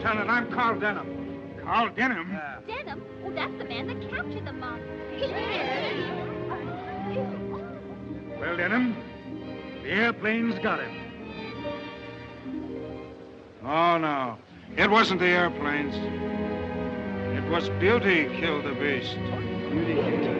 Lieutenant. I'm Carl Denham. Carl Denham? Denham? Oh, that's the man that captured the monster. Well, Denham, the airplane's got him. Oh, no. It wasn't the airplanes. It was Beauty killed the beast. Beauty killed the beast.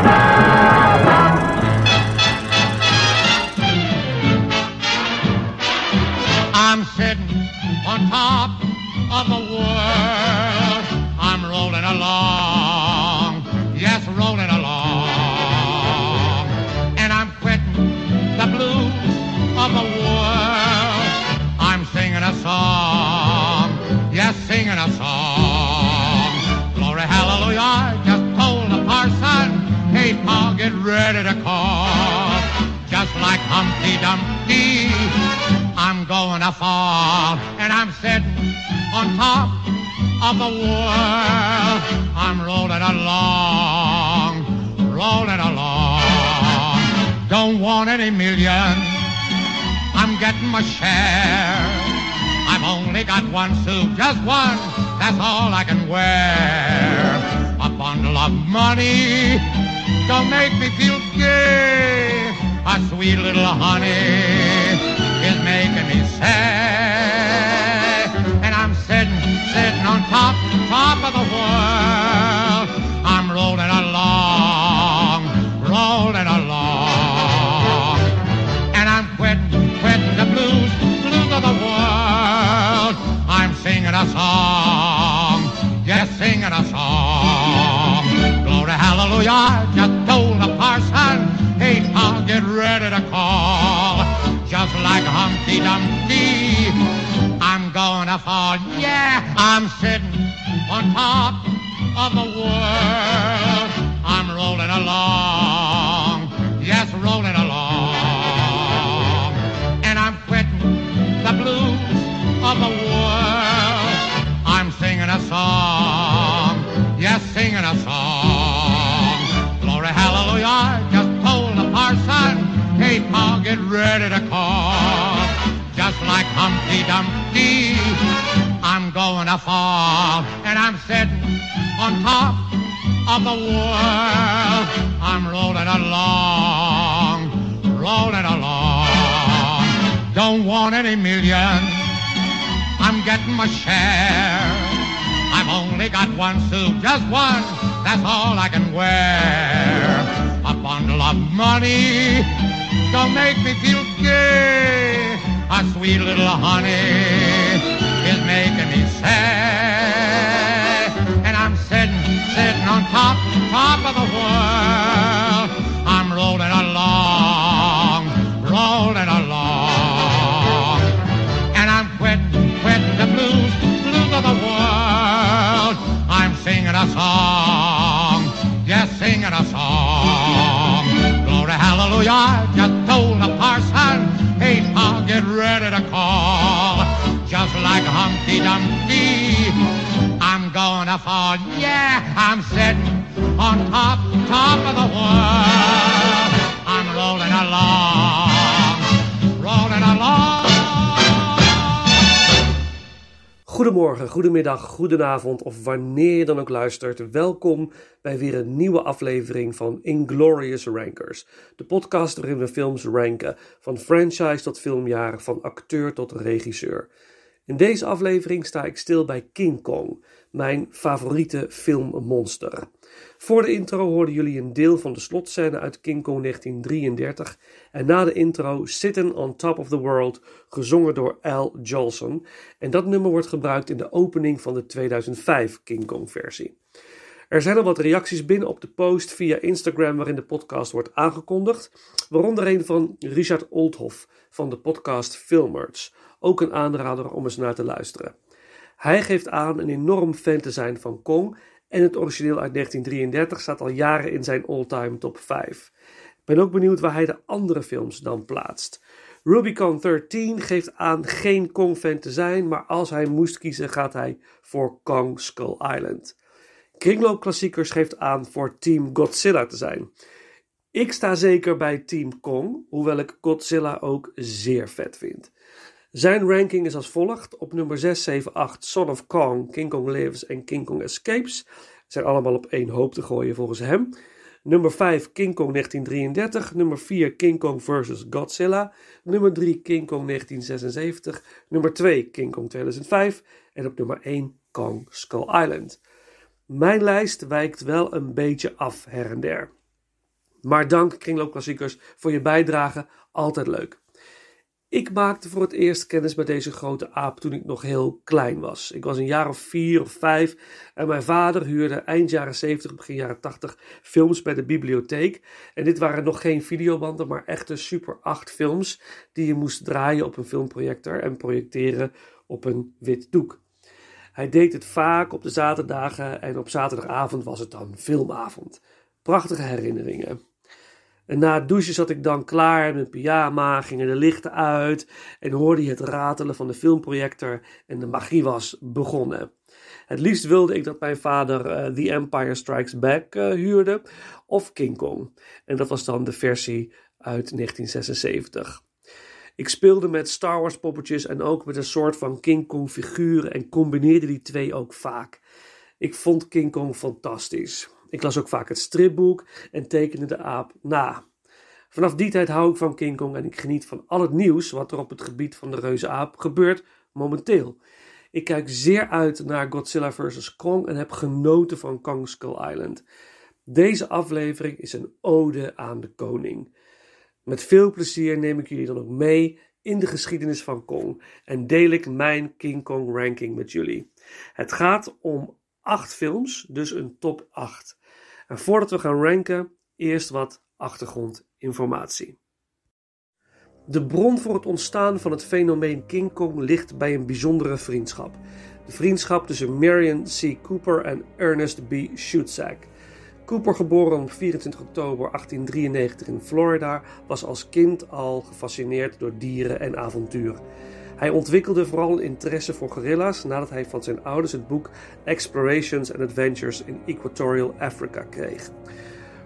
Dumpty, I'm going to fall, and I'm sitting on top of the world. I'm rolling along, rolling along. Don't want any million, I'm getting my share. I've only got one suit, just one, that's all I can wear. A bundle of money, don't make me feel gay. A sweet little honey is making me sad. And I'm sitting, sitting on top, top of the world. I'm rolling along, rolling along. And I'm quitting, quitting the blues, blues of the world. I'm singing a song, yes, singing a song. Glory, hallelujah, just told the parson, hey, I'll get ready to call. Just like Humpty Dumpty, I'm gonna fall. Yeah, I'm sitting on top of the world. I'm rolling along, yes, rolling along. And I'm quitting the blues of the world. I'm singing a song, yes, singing a song. Going to fall, and I'm sitting on top of the world. I'm rolling along, rolling along. Don't want any million, I'm getting my share. I've only got one suit, just one, that's all I can wear. A bundle of money, don't make me feel gay. A sweet little honey making me sad. And I'm sitting, sitting on top, top of the world. I'm rolling along, rolling along. And I'm quitting, quitting the blues, blues of the world. I'm singing a song, yes, singing a song. Glory, hallelujah, just told the parson, hey, Pa, get ready to call. Like Humpty Dumpty, I'm gonna fall. Yeah, I'm sitting on top, top of the world. I'm rolling rolling. Goedemorgen, goedemiddag, goedenavond of wanneer je dan ook luistert. Welkom bij weer een nieuwe aflevering van Inglorious Rankers. De podcast waarin we films ranken, van franchise tot filmjaar, van acteur tot regisseur. In deze aflevering sta ik stil bij King Kong, mijn favoriete filmmonster. Voor de intro hoorden jullie een deel van de slotscène uit King Kong 1933 en na de intro Sitting on Top of the World, gezongen door Al Jolson. En dat nummer wordt gebruikt in de opening van de 2005 King Kong versie. Er zijn al wat reacties binnen op de post via Instagram waarin de podcast wordt aangekondigd, waaronder een van Richard Oldhoff van de podcast Filmers, ook een aanrader om eens naar te luisteren. Hij geeft aan een enorm fan te zijn van Kong en het origineel uit 1933 staat al jaren in zijn all-time top 5. Ik ben ook benieuwd waar hij de andere films dan plaatst. Rubicon 13 geeft aan geen Kong-fan te zijn, maar als hij moest kiezen gaat hij voor Kong Skull Island. Kringloop Klassiekers geeft aan voor Team Godzilla te zijn. Ik sta zeker bij Team Kong, hoewel ik Godzilla ook zeer vet vind. Zijn ranking is als volgt. Op nummer 6, 7, 8 Son of Kong, King Kong Lives en King Kong Escapes. Zijn allemaal op één hoop te gooien volgens hem. Nummer 5 King Kong 1933. Nummer 4 King Kong vs. Godzilla. Nummer 3 King Kong 1976. Nummer 2 King Kong 2005. En op nummer 1 Kong Skull Island. Mijn lijst wijkt wel een beetje af her en der. Maar dank Kringloopklassiekers voor je bijdrage, altijd leuk. Ik maakte voor het eerst kennis met deze grote aap toen ik nog heel klein was. Ik was een jaar of vier of vijf en mijn vader huurde eind jaren 70, begin jaren 80 films bij de bibliotheek. En dit waren nog geen videobanden, maar echte Super 8 films die je moest draaien op een filmprojector en projecteren op een wit doek. Hij deed het vaak op de zaterdagen en op zaterdagavond was het dan filmavond. Prachtige herinneringen. En na het douchen zat ik dan klaar in mijn pyjama, gingen de lichten uit en hoorde je het ratelen van de filmprojector en de magie was begonnen. Het liefst wilde ik dat mijn vader uh, The Empire Strikes Back uh, huurde of King Kong. En dat was dan de versie uit 1976. Ik speelde met Star Wars poppetjes en ook met een soort van King Kong figuren en combineerde die twee ook vaak. Ik vond King Kong fantastisch. Ik las ook vaak het stripboek en tekende de aap na. Vanaf die tijd hou ik van King Kong en ik geniet van al het nieuws wat er op het gebied van de reuze aap gebeurt momenteel. Ik kijk zeer uit naar Godzilla vs. Kong en heb genoten van Kong Skull Island. Deze aflevering is een ode aan de koning. Met veel plezier neem ik jullie dan ook mee in de geschiedenis van Kong en deel ik mijn King Kong ranking met jullie. Het gaat om acht films, dus een top 8. En voordat we gaan ranken, eerst wat achtergrondinformatie. De bron voor het ontstaan van het fenomeen King Kong ligt bij een bijzondere vriendschap. De vriendschap tussen Marion C. Cooper en Ernest B. Schutzak. Cooper, geboren op 24 oktober 1893 in Florida, was als kind al gefascineerd door dieren en avontuur. Hij ontwikkelde vooral een interesse voor gorilla's nadat hij van zijn ouders het boek Explorations and Adventures in Equatorial Africa kreeg.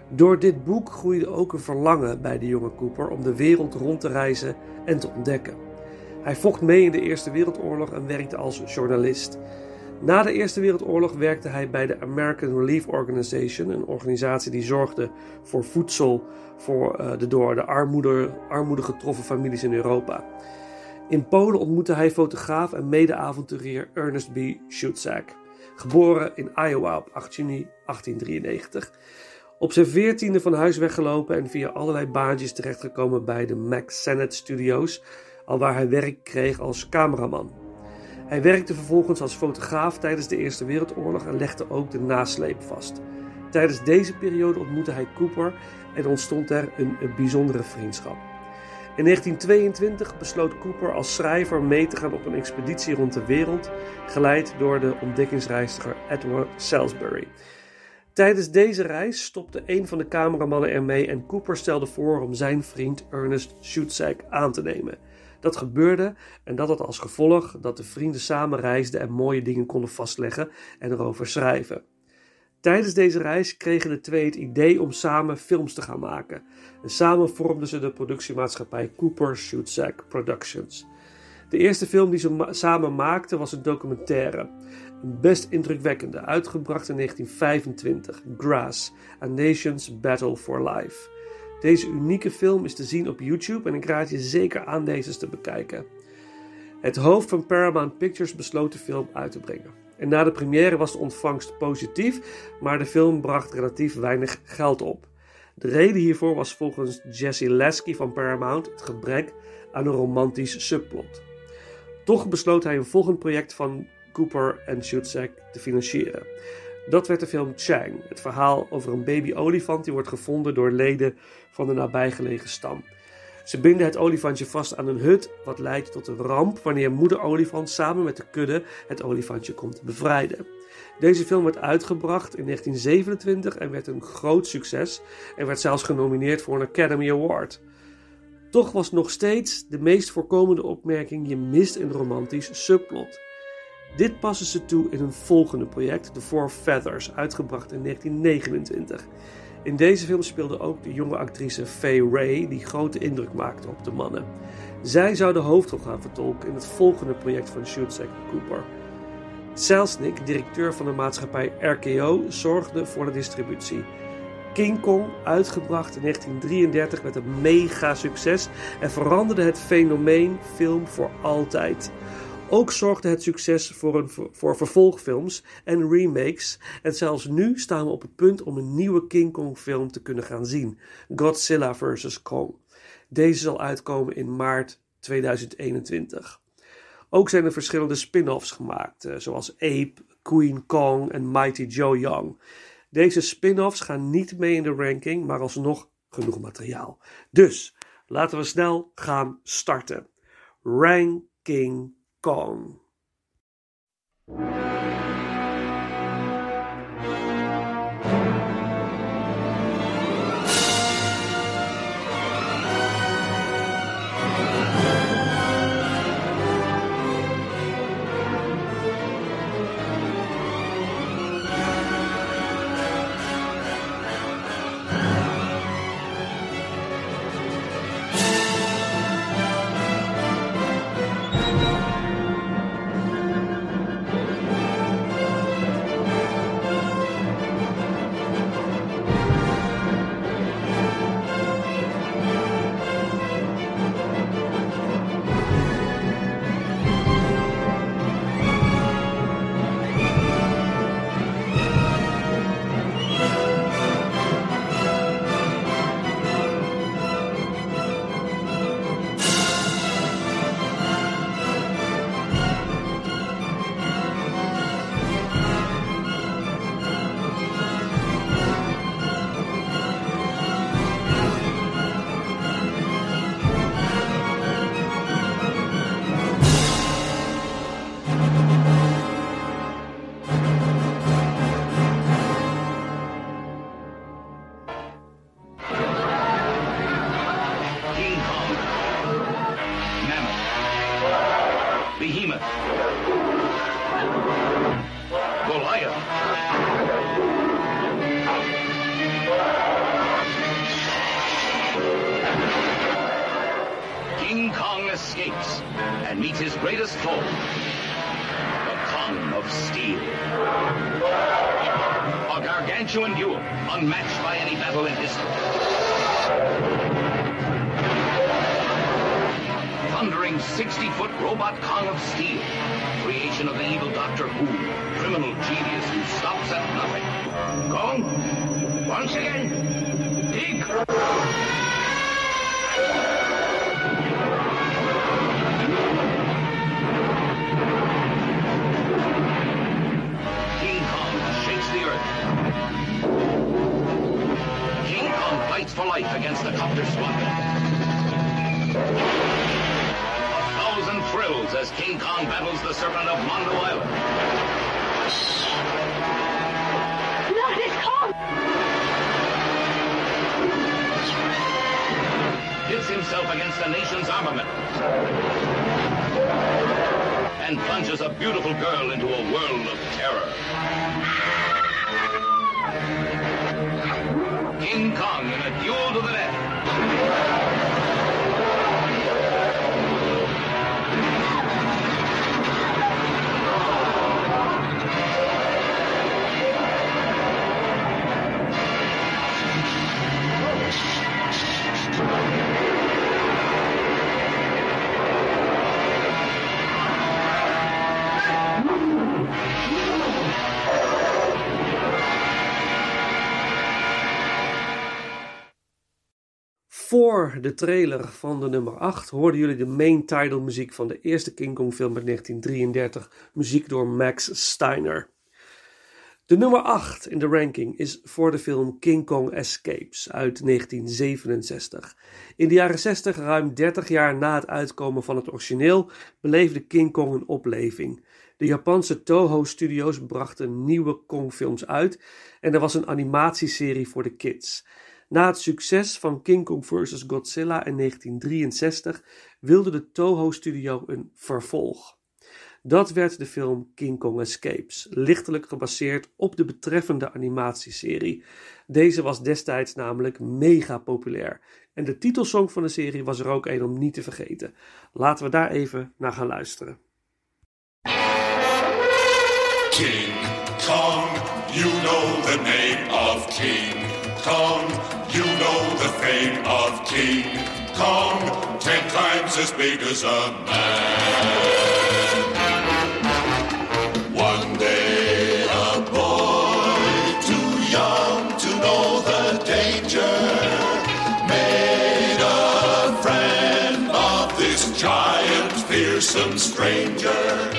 Door dit boek groeide ook een verlangen bij de jonge Cooper om de wereld rond te reizen en te ontdekken. Hij vocht mee in de Eerste Wereldoorlog en werkte als journalist. Na de Eerste Wereldoorlog werkte hij bij de American Relief Organization, een organisatie die zorgde voor voedsel voor eh, de door de armoede, armoede getroffen families in Europa. In Polen ontmoette hij fotograaf en mede-avonturier Ernest B. Schutzak, geboren in Iowa op 8 juni 1893. Op zijn veertiende van huis weggelopen en via allerlei baantjes terechtgekomen bij de Mac Sennett Studios, alwaar hij werk kreeg als cameraman. Hij werkte vervolgens als fotograaf tijdens de Eerste Wereldoorlog en legde ook de nasleep vast. Tijdens deze periode ontmoette hij Cooper en ontstond er een, een bijzondere vriendschap. In 1922 besloot Cooper als schrijver mee te gaan op een expeditie rond de wereld, geleid door de ontdekkingsreiziger Edward Salisbury. Tijdens deze reis stopte een van de cameramannen ermee en Cooper stelde voor om zijn vriend Ernest Schutzak aan te nemen. Dat gebeurde en dat had als gevolg dat de vrienden samen reisden en mooie dingen konden vastleggen en erover schrijven. Tijdens deze reis kregen de twee het idee om samen films te gaan maken. En samen vormden ze de productiemaatschappij Cooper Schutzak Productions. De eerste film die ze samen maakten was een documentaire. Een best indrukwekkende, uitgebracht in 1925, Grass, A Nation's Battle for Life. Deze unieke film is te zien op YouTube en ik raad je zeker aan deze te bekijken. Het hoofd van Paramount Pictures besloot de film uit te brengen. En na de première was de ontvangst positief, maar de film bracht relatief weinig geld op. De reden hiervoor was volgens Jesse Lasky van Paramount het gebrek aan een romantisch subplot. Toch besloot hij een volgend project van Cooper en Schutzak te financieren. Dat werd de film Chang, het verhaal over een baby-olifant die wordt gevonden door leden van de nabijgelegen stam. Ze binden het olifantje vast aan een hut, wat leidt tot een ramp wanneer moeder olifant samen met de kudde het olifantje komt bevrijden. Deze film werd uitgebracht in 1927 en werd een groot succes en werd zelfs genomineerd voor een Academy Award. Toch was nog steeds de meest voorkomende opmerking: je mist een romantisch subplot. Dit passen ze toe in een volgende project, The Four Feathers, uitgebracht in 1929. In deze film speelde ook de jonge actrice Faye Ray, die grote indruk maakte op de mannen. Zij zou de hoofdrol gaan vertolken in het volgende project van Schutz Cooper. Selznick, directeur van de maatschappij RKO, zorgde voor de distributie. King Kong, uitgebracht in 1933 met een mega succes en veranderde het fenomeen film voor altijd. Ook zorgde het succes voor, een, voor vervolgfilms en remakes. En zelfs nu staan we op het punt om een nieuwe King Kong film te kunnen gaan zien: Godzilla vs. Kong. Deze zal uitkomen in maart 2021. Ook zijn er verschillende spin-offs gemaakt, eh, zoals Ape, Queen Kong en Mighty Joe Young. Deze spin-offs gaan niet mee in de ranking, maar alsnog genoeg materiaal. Dus laten we snel gaan starten. Ranking Kong. As King Kong battles the serpent of Mondo Island. Not this Kong! Hits himself against the nation's armament. And plunges a beautiful girl into a world of terror. King Kong in a duel to the death. Voor de trailer van de nummer 8 hoorden jullie de main title muziek van de eerste King Kong film uit 1933, muziek door Max Steiner. De nummer 8 in de ranking is voor de film King Kong Escapes uit 1967. In de jaren 60, ruim 30 jaar na het uitkomen van het origineel, beleefde King Kong een opleving. De Japanse Toho Studios brachten nieuwe Kong-films uit en er was een animatieserie voor de kids. Na het succes van King Kong vs. Godzilla in 1963 wilde de Toho-studio een vervolg. Dat werd de film King Kong Escapes, lichtelijk gebaseerd op de betreffende animatieserie. Deze was destijds namelijk mega populair. En de titelsong van de serie was er ook een om niet te vergeten. Laten we daar even naar gaan luisteren. King Kong, you know the name of King Kong, fame of King Kong, ten times as big as a man. One day a boy too young to know the danger made a friend of this giant fearsome stranger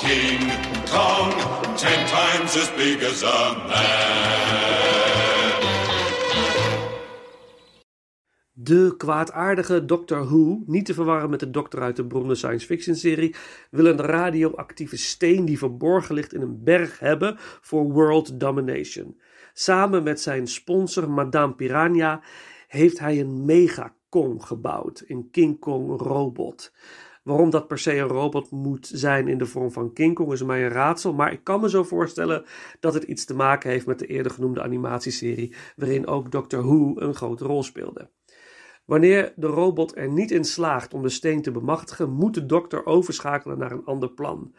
King Kong. Ten times as big as a man. De kwaadaardige Doctor Who, niet te verwarren met de dokter uit de beroemde science fiction serie, wil een radioactieve steen die verborgen ligt in een berg hebben voor world domination. Samen met zijn sponsor Madame Piranha heeft hij een mega Kong gebouwd, een King Kong robot. Waarom dat per se een robot moet zijn in de vorm van King Kong is mij een raadsel, maar ik kan me zo voorstellen dat het iets te maken heeft met de eerder genoemde animatieserie, waarin ook Doctor Who een grote rol speelde. Wanneer de robot er niet in slaagt om de steen te bemachtigen, moet de dokter overschakelen naar een ander plan.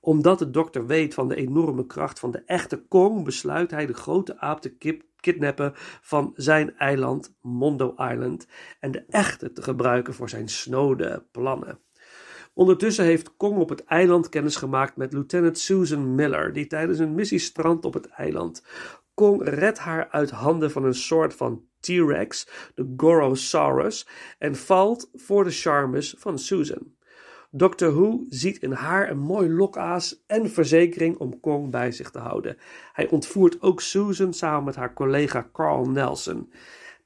Omdat de dokter weet van de enorme kracht van de echte Kong, besluit hij de grote aap te kidnappen van zijn eiland, Mondo Island, en de echte te gebruiken voor zijn snode plannen. Ondertussen heeft Kong op het eiland kennis gemaakt met lieutenant Susan Miller, die tijdens een missie strandt op het eiland. Kong redt haar uit handen van een soort van T-Rex, de Gorosaurus, en valt voor de charmes van Susan. Dr. Who ziet in haar een mooi lokaas en verzekering om Kong bij zich te houden. Hij ontvoert ook Susan samen met haar collega Carl Nelson.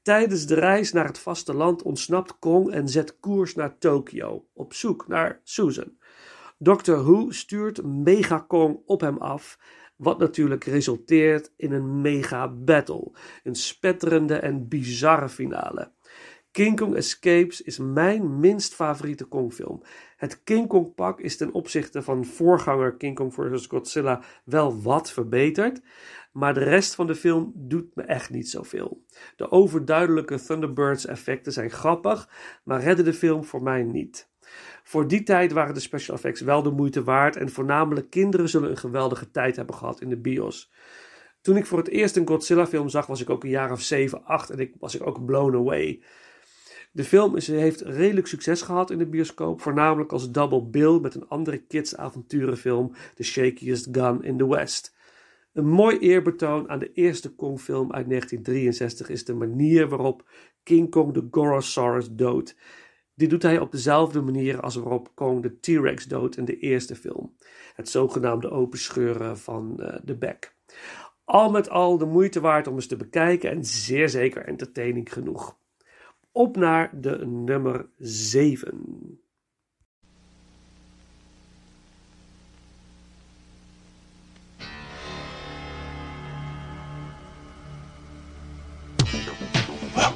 Tijdens de reis naar het vasteland ontsnapt Kong en zet koers naar Tokio, op zoek naar Susan. Dr. Who stuurt Mega Kong op hem af, wat natuurlijk resulteert in een mega battle, een spetterende en bizarre finale. King Kong Escapes is mijn minst favoriete Kongfilm. Het King Kong pak is ten opzichte van voorganger King Kong vs. Godzilla wel wat verbeterd, maar de rest van de film doet me echt niet zoveel. De overduidelijke Thunderbirds effecten zijn grappig, maar redden de film voor mij niet. Voor die tijd waren de special effects wel de moeite waard en voornamelijk kinderen zullen een geweldige tijd hebben gehad in de bios. Toen ik voor het eerst een Godzilla film zag was ik ook een jaar of 7, 8 en ik was ik ook blown away. De film is, heeft redelijk succes gehad in de bioscoop, voornamelijk als double bill met een andere kids avonturenfilm, The Shakiest Gun in the West. Een mooi eerbetoon aan de eerste Kong-film uit 1963 is de manier waarop King Kong de Gorosaurus doodt. Dit doet hij op dezelfde manier als waarop Kong de T-Rex doodt in de eerste film. Het zogenaamde openscheuren van uh, de bek. Al met al de moeite waard om eens te bekijken en zeer zeker entertaining genoeg. Op naar de nummer 7. Well,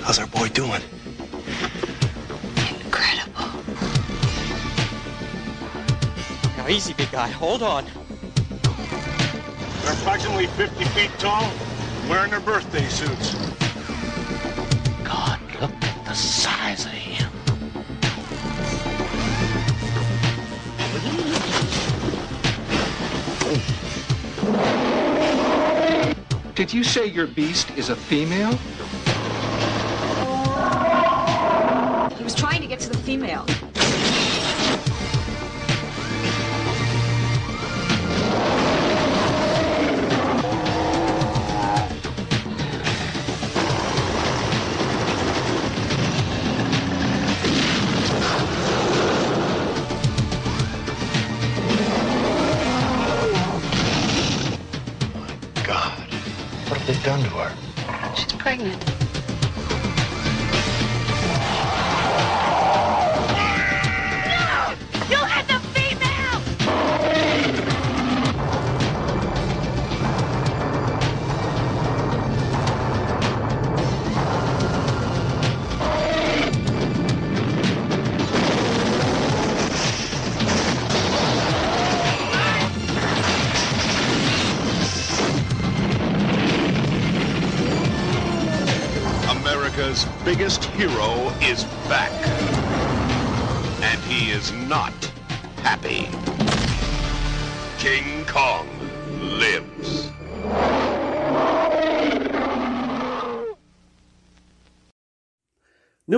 how's our boy doing? Incredible. Now, easy, big guy. Hold on. They're approximately 50 feet tall, wearing their birthday suits. Size of him. Did you say your beast is a female? He was trying to get to the female.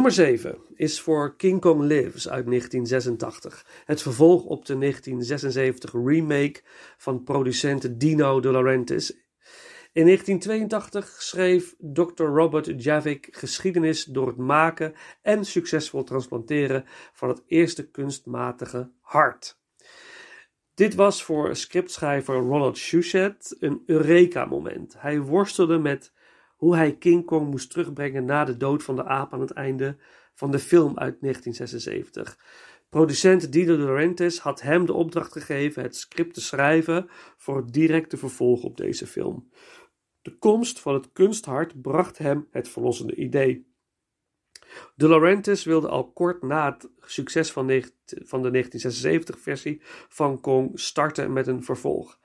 Nummer 7 is voor King Kong Lives uit 1986. Het vervolg op de 1976 remake van producent Dino De Laurentiis. In 1982 schreef Dr. Robert Javik geschiedenis door het maken en succesvol transplanteren van het eerste kunstmatige hart. Dit was voor scriptschrijver Ronald Shusett een Eureka-moment. Hij worstelde met hoe hij King Kong moest terugbrengen na de dood van de aap aan het einde van de film uit 1976. Producent Dino De Laurentiis had hem de opdracht gegeven het script te schrijven voor het directe vervolg op deze film. De komst van het kunsthart bracht hem het verlossende idee. De Laurentiis wilde al kort na het succes van, de 1976-versie van Kong starten met een vervolg.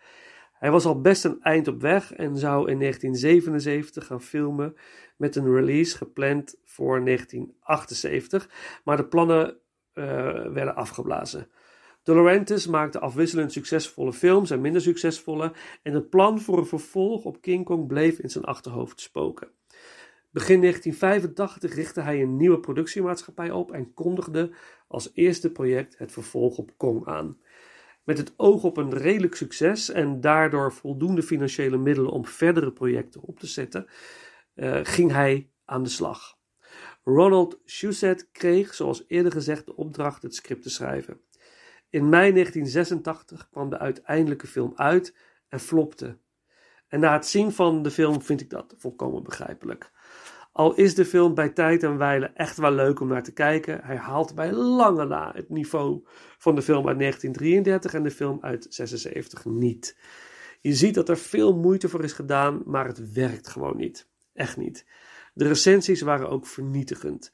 Hij was al best een eind op weg en zou in 1977 gaan filmen met een release gepland voor 1978, maar de plannen uh, werden afgeblazen. De Laurentiis maakte afwisselend succesvolle films en minder succesvolle en het plan voor een vervolg op King Kong bleef in zijn achterhoofd spoken. Begin 1985 richtte hij een nieuwe productiemaatschappij op en kondigde als eerste project het vervolg op Kong aan. Met het oog op een redelijk succes en daardoor voldoende financiële middelen om verdere projecten op te zetten, uh, ging hij aan de slag. Ronald Shusett kreeg, zoals eerder gezegd, de opdracht het script te schrijven. In mei 1986 kwam de uiteindelijke film uit en flopte. En na het zien van de film vind ik dat volkomen begrijpelijk. Al is de film bij tijd en wijle echt wel leuk om naar te kijken, hij haalt bij lange na het niveau van de film uit 1933 en de film uit 76 niet. Je ziet dat er veel moeite voor is gedaan, maar het werkt gewoon niet. Echt niet. De recensies waren ook vernietigend.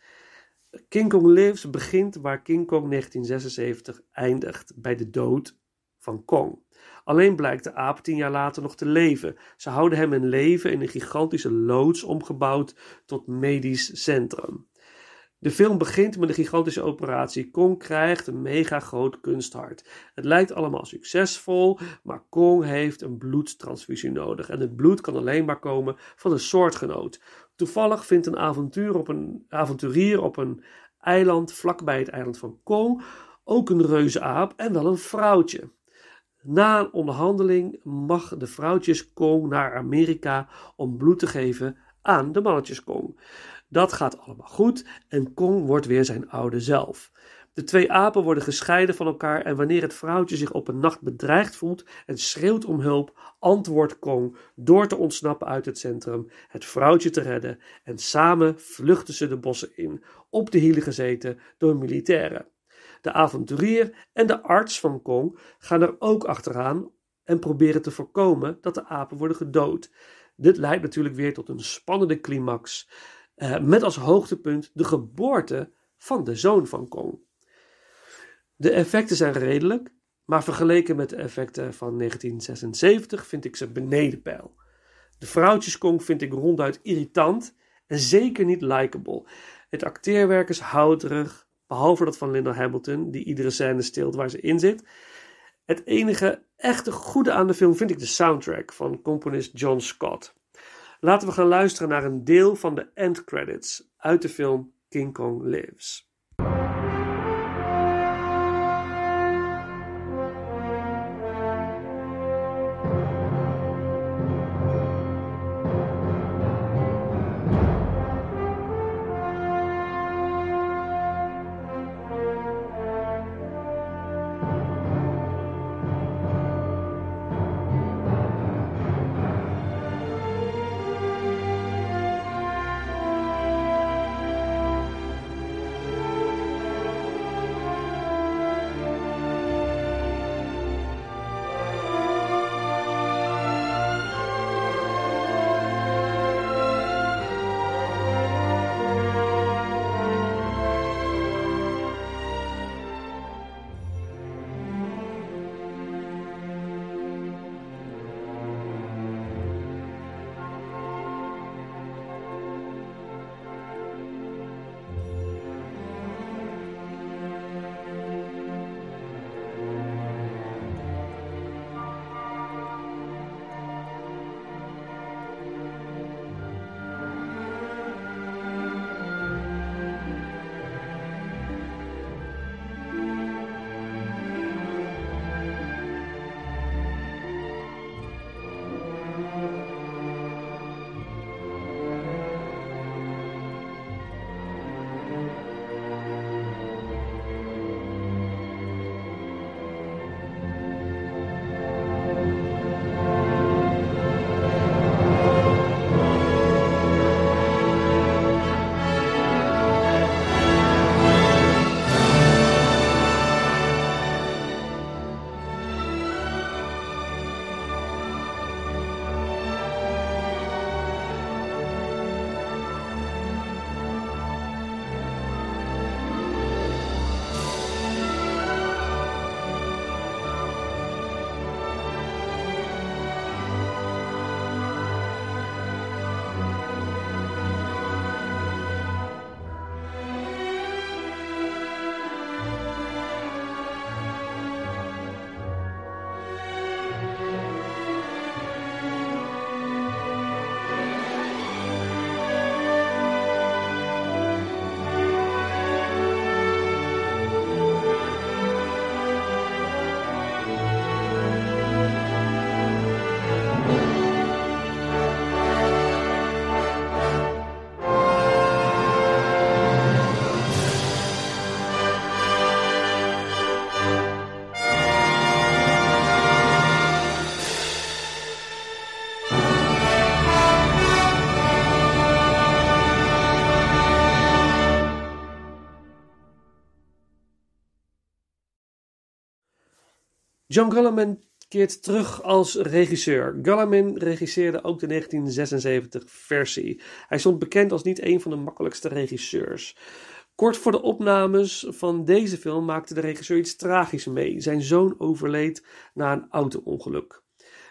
King Kong Lives begint waar King Kong 1976 eindigt, bij de dood van Kong. Alleen blijkt de aap tien jaar later nog te leven. Ze houden hem in leven in een gigantische loods omgebouwd tot medisch centrum. De film begint met een gigantische operatie. Kong krijgt een mega groot kunsthart. Het lijkt allemaal succesvol, maar Kong heeft een bloedtransfusie nodig. En het bloed kan alleen maar komen van een soortgenoot. Toevallig vindt een, avontuur op een avonturier op een eiland vlakbij het eiland van Kong ook een reuzeaap en wel een vrouwtje. Na een onderhandeling mag de vrouwtjes Kong naar Amerika om bloed te geven aan de mannetjes Kong. Dat gaat allemaal goed en Kong wordt weer zijn oude zelf. De twee apen worden gescheiden van elkaar en wanneer het vrouwtje zich op een nacht bedreigd voelt en schreeuwt om hulp, antwoordt Kong door te ontsnappen uit het centrum, het vrouwtje te redden en samen vluchten ze de bossen in, op de hielen gezeten door militairen. De avonturier en de arts van Kong gaan er ook achteraan en proberen te voorkomen dat de apen worden gedood. Dit leidt natuurlijk weer tot een spannende climax, eh, met als hoogtepunt de geboorte van de zoon van Kong. De effecten zijn redelijk, maar vergeleken met de effecten van 1976 vind ik ze beneden peil. De vrouwtjeskong vind ik ronduit irritant en zeker niet likable. Het acteerwerk is houterig, behalve dat van Linda Hamilton, die iedere scène stilt waar ze in zit. Het enige echte goede aan de film vind ik de soundtrack van componist John Scott. Laten we gaan luisteren naar een deel van de end credits uit de film King Kong Lives. John Guillermin keert terug als regisseur. Guillermin regisseerde ook de 1976 versie. Hij stond bekend als niet een van de makkelijkste regisseurs. Kort voor de opnames van deze film maakte de regisseur iets tragisch mee. Zijn zoon overleed na een auto-ongeluk.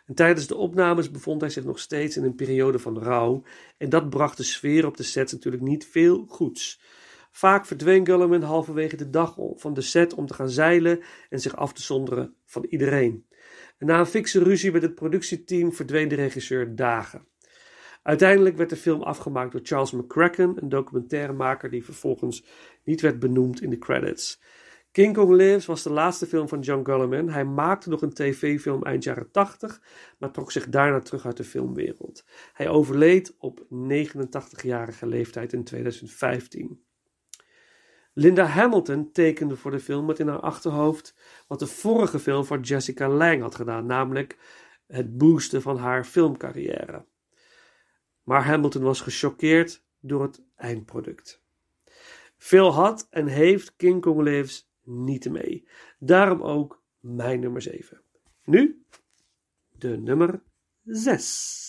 En tijdens de opnames bevond hij zich nog steeds in een periode van rouw. En dat bracht de sfeer op de set natuurlijk niet veel goeds. Vaak verdween Guillermin halverwege de dag van de set om te gaan zeilen en zich af te zonderen van iedereen. En na een fikse ruzie met het productieteam verdween de regisseur dagen. Uiteindelijk werd de film afgemaakt door Charles McCracken, een documentairemaker die vervolgens niet werd benoemd in de credits. King Kong Lives was de laatste film van John Guillermin. Hij maakte nog een tv-film eind jaren 80, maar trok zich daarna terug uit de filmwereld. Hij overleed op 89-jarige leeftijd in 2015. Linda Hamilton tekende voor de film met in haar achterhoofd wat de vorige film van Jessica Lange had gedaan, namelijk het boosten van haar filmcarrière. Maar Hamilton was gechoqueerd door het eindproduct. Veel had en heeft King Kong Lives niet mee. Daarom ook mijn nummer 7. Nu de nummer 6.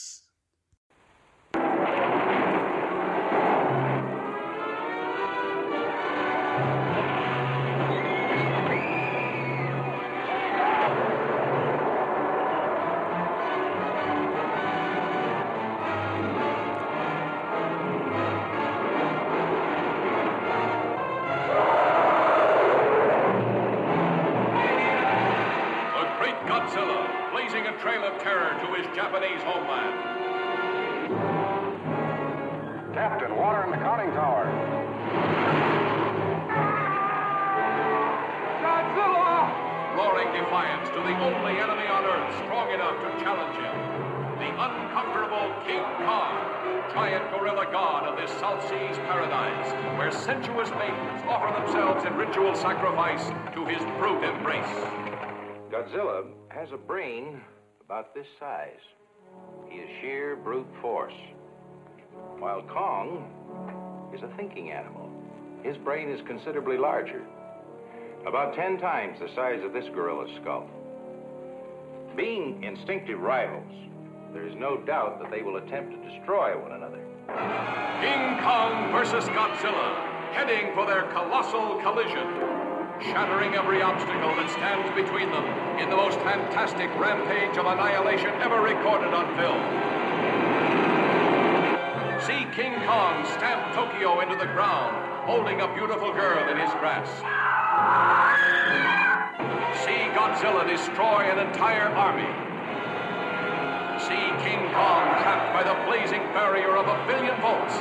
Defiance to the only enemy on Earth strong enough to challenge him. The unconquerable King Kong, giant gorilla god of this South Seas paradise, where sensuous maidens offer themselves in ritual sacrifice to his brute embrace. Godzilla has a brain about this size. He is sheer brute force. While Kong is a thinking animal. His brain is considerably larger, about ten times the size of this gorilla's skull. Being instinctive rivals, there is no doubt that they will attempt to destroy one another. King Kong versus Godzilla, heading for their colossal collision, shattering every obstacle that stands between them in the most fantastic rampage of annihilation ever recorded on film. See King Kong stamp Tokyo into the ground, holding a beautiful girl in his grasp. See Godzilla destroy an entire army. See King Kong trapped by the blazing barrier of a billion volts.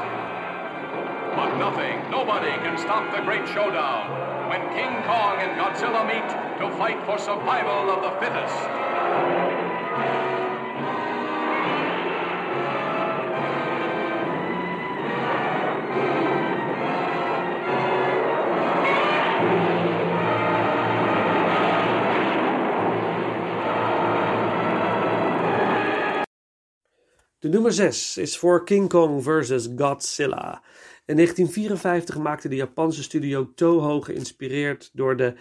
But nothing, nobody can stop the great showdown when King Kong and Godzilla meet to fight for survival of the fittest. De nummer 6 is voor King Kong vs. Godzilla. In 1954 maakte de Japanse studio Toho, geïnspireerd door de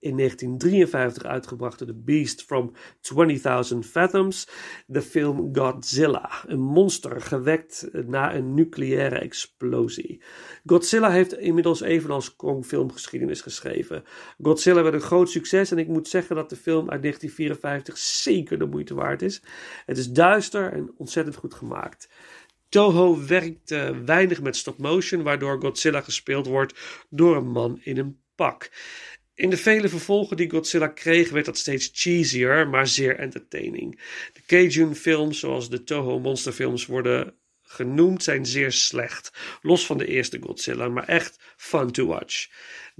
in 1953 uitgebrachte The Beast from 20,000 Fathoms, de film Godzilla, een monster gewekt na een nucleaire explosie. Godzilla heeft inmiddels evenals Kong filmgeschiedenis geschreven. Godzilla werd een groot succes en ik moet zeggen dat de film uit 1954 zeker de moeite waard is. Het is duister en ontzettend goed gemaakt. Toho werkt weinig met stop motion, waardoor Godzilla gespeeld wordt door een man in een pak. In de vele vervolgen die Godzilla kreeg, werd dat steeds cheesier, maar zeer entertaining. De Cajun-films, zoals de Toho monsterfilms worden genoemd, zijn zeer slecht. Los van de eerste Godzilla, maar echt fun to watch.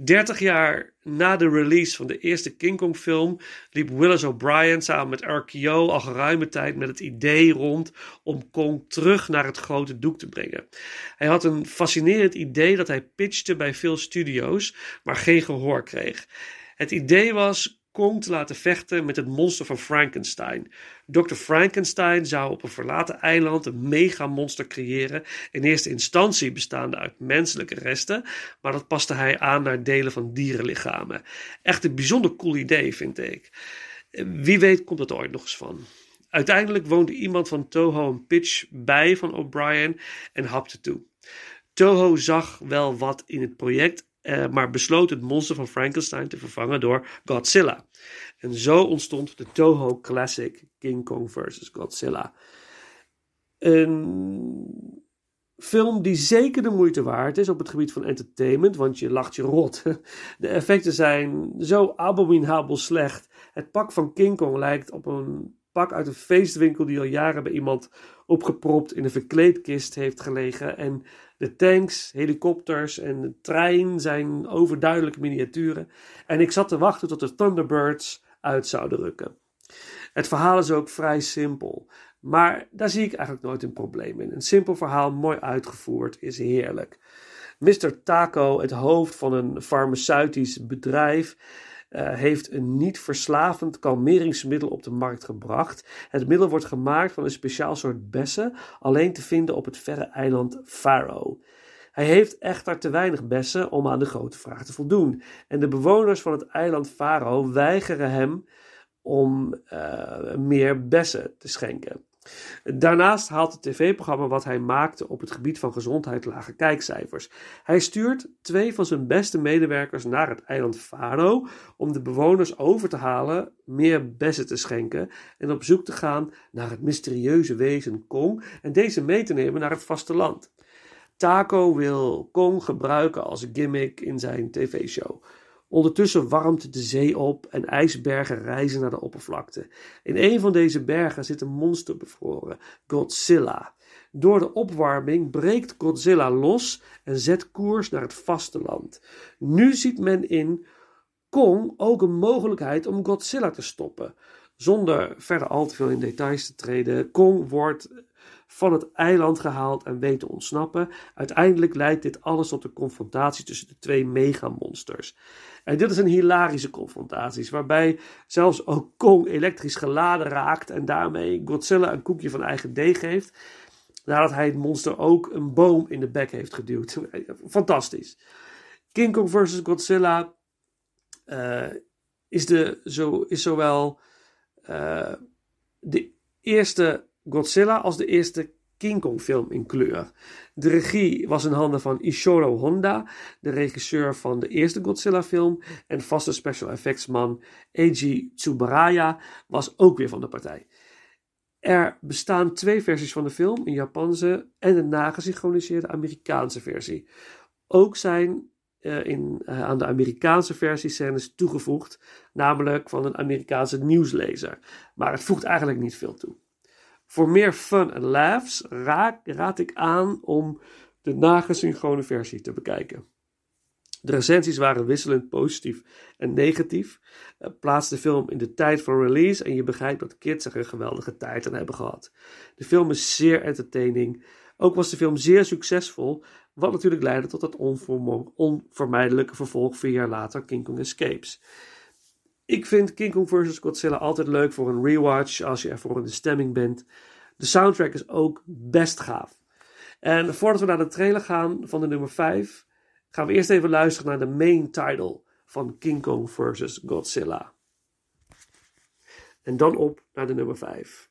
30 jaar na de release van de eerste King Kong film liep Willis O'Brien samen met RKO al geruime tijd met het idee rond om Kong terug naar het grote doek te brengen. Hij had een fascinerend idee dat hij pitchte bij veel studio's, maar geen gehoor kreeg. Het idee was Kong te laten vechten met het monster van Frankenstein. Dr. Frankenstein zou op een verlaten eiland een megamonster creëren, in eerste instantie bestaande uit menselijke resten, maar dat paste hij aan naar delen van dierenlichamen. Echt een bijzonder cool idee, vind ik. Wie weet komt het ooit nog eens van. Uiteindelijk woonde iemand van Toho een pitch bij van O'Brien en hapte toe. Toho zag wel wat in het project, eh, maar besloot het monster van Frankenstein te vervangen door Godzilla. En zo ontstond de Toho Classic King Kong vs. Godzilla. Een film die zeker de moeite waard is op het gebied van entertainment, want je lacht je rot. De effecten zijn zo abominabel slecht. Het pak van King Kong lijkt op een pak uit een feestwinkel die al jaren bij iemand opgepropt in een verkleedkist heeft gelegen. En de tanks, helikopters en de trein zijn overduidelijke miniaturen. En ik zat te wachten tot de Thunderbirds uit zouden rukken. Het verhaal is ook vrij simpel. Maar daar zie ik eigenlijk nooit een probleem in. Een simpel verhaal, mooi uitgevoerd, is heerlijk. Mr. Taco, het hoofd van een farmaceutisch bedrijf, uh, heeft een niet verslavend kalmeringsmiddel op de markt gebracht. Het middel wordt gemaakt van een speciaal soort bessen, alleen te vinden op het verre eiland Faro. Hij heeft echter te weinig bessen om aan de grote vraag te voldoen. En de bewoners van het eiland Faro weigeren hem om uh, meer bessen te schenken. Daarnaast haalt het tv-programma wat hij maakte op het gebied van gezondheid lage kijkcijfers. Hij stuurt twee van zijn beste medewerkers naar het eiland Faro om de bewoners over te halen meer bessen te schenken en op zoek te gaan naar het mysterieuze wezen Kong en deze mee te nemen naar het vasteland. Taco wil Kong gebruiken als gimmick in zijn tv-show. Ondertussen warmt de zee op en ijsbergen rijzen naar de oppervlakte. In een van deze bergen zit een monster bevroren, Godzilla. Door de opwarming breekt Godzilla los en zet koers naar het vasteland. Nu ziet men in Kong ook een mogelijkheid om Godzilla te stoppen. Zonder verder al te veel in details te treden, Kong wordt van het eiland gehaald en weet te ontsnappen. Uiteindelijk leidt dit alles tot een confrontatie tussen de twee megamonsters. En dit is een hilarische confrontatie, waarbij zelfs ook Kong elektrisch geladen raakt en daarmee Godzilla een koekje van eigen deeg geeft. Nadat hij het monster ook een boom in de bek heeft geduwd. Fantastisch. King Kong vs. Godzilla uh, is, de, zo, is zowel uh, de eerste Godzilla als de eerste King Kong film in kleur. De regie was in handen van Ishiro Honda, de regisseur van de eerste Godzilla film. En vaste special effects man Eiji Tsubaraya was ook weer van de partij. Er bestaan twee versies van de film, een Japanse en een nagesynchroniseerde Amerikaanse versie. Ook zijn uh, in, uh, aan de Amerikaanse versie scènes toegevoegd, namelijk van een Amerikaanse nieuwslezer. Maar het voegt eigenlijk niet veel toe. Voor meer fun en laughs raad, ik aan om de nagesynchrone versie te bekijken. De recensies waren wisselend positief en negatief. Uh, plaats de film in de tijd van release en je begrijpt dat kids er een geweldige tijd aan hebben gehad. De film is zeer entertaining. Ook was de film zeer succesvol, wat natuurlijk leidde tot het onvermijdelijke vervolg vier jaar later, King Kong Escapes. Ik vind King Kong vs. Godzilla altijd leuk voor een rewatch als je ervoor in de stemming bent. De soundtrack is ook best gaaf. En voordat we naar de trailer gaan van de nummer 5, gaan we eerst even luisteren naar de main title van King Kong vs. Godzilla. En dan op naar de nummer 5.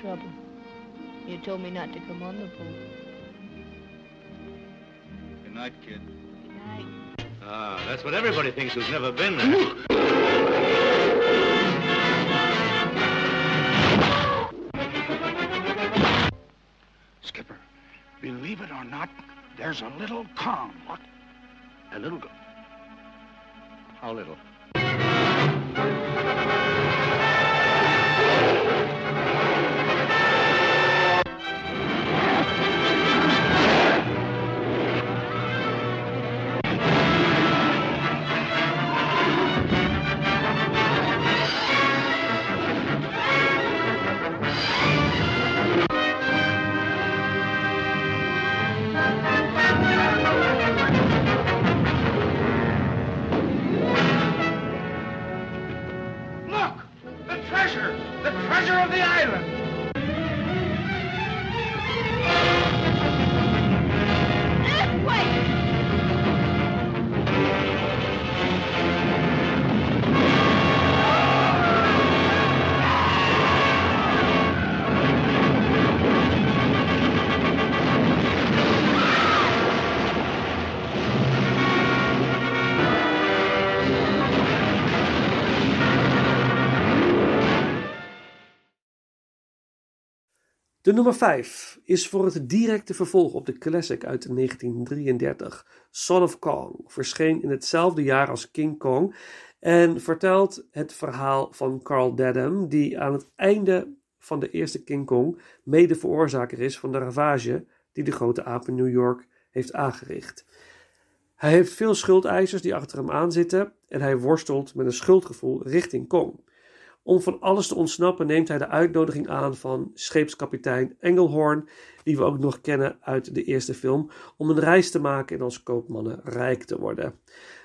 Trouble. You told me not to come on the boat. Good night, kid. Good night. Ah, that's what everybody thinks who's never been there. Skipper, believe it or not, there's a little calm. What? A little. Go- How little? Nummer 5 is voor het directe vervolg op de classic uit 1933. Son of Kong verscheen in hetzelfde jaar als King Kong en vertelt het verhaal van Carl Dedham, die aan het einde van de eerste King Kong mede veroorzaker is van de ravage die de grote aap in New York heeft aangericht. Hij heeft veel schuldeisers die achter hem aanzitten en hij worstelt met een schuldgevoel richting Kong. Om van alles te ontsnappen neemt hij de uitnodiging aan van scheepskapitein Engelhorn, die we ook nog kennen uit de eerste film, om een reis te maken en als koopmannen rijk te worden.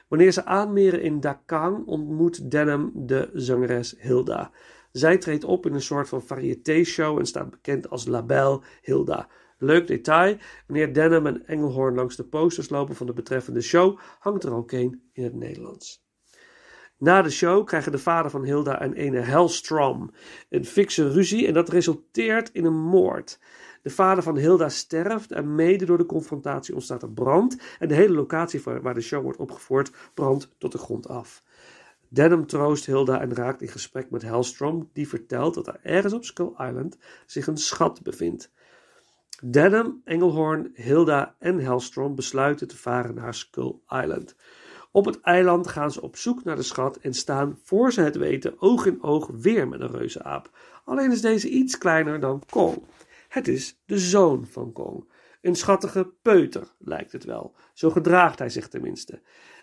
Wanneer ze aanmeren in Dakang ontmoet Denham de zangeres Hilda. Zij treedt op in een soort van variété-show en staat bekend als Label Hilda. Leuk detail, wanneer Denham en Engelhorn langs de posters lopen van de betreffende show, hangt er ook een in het Nederlands. Na de show krijgen de vader van Hilda en ene Hellstrom een fikse ruzie en dat resulteert in een moord. De vader van Hilda sterft en mede door de confrontatie ontstaat er brand en de hele locatie waar de show wordt opgevoerd brandt tot de grond af. Denham troost Hilda en raakt in gesprek met Hellstrom, die vertelt dat er ergens op Skull Island zich een schat bevindt. Denham, Engelhorn, Hilda en Hellstrom besluiten te varen naar Skull Island. Op het eiland gaan ze op zoek naar de schat en staan, voor ze het weten, oog in oog weer met een reuzenaap. Alleen is deze iets kleiner dan Kong. Het is de zoon van Kong. Een schattige peuter, lijkt het wel. Zo gedraagt hij zich tenminste.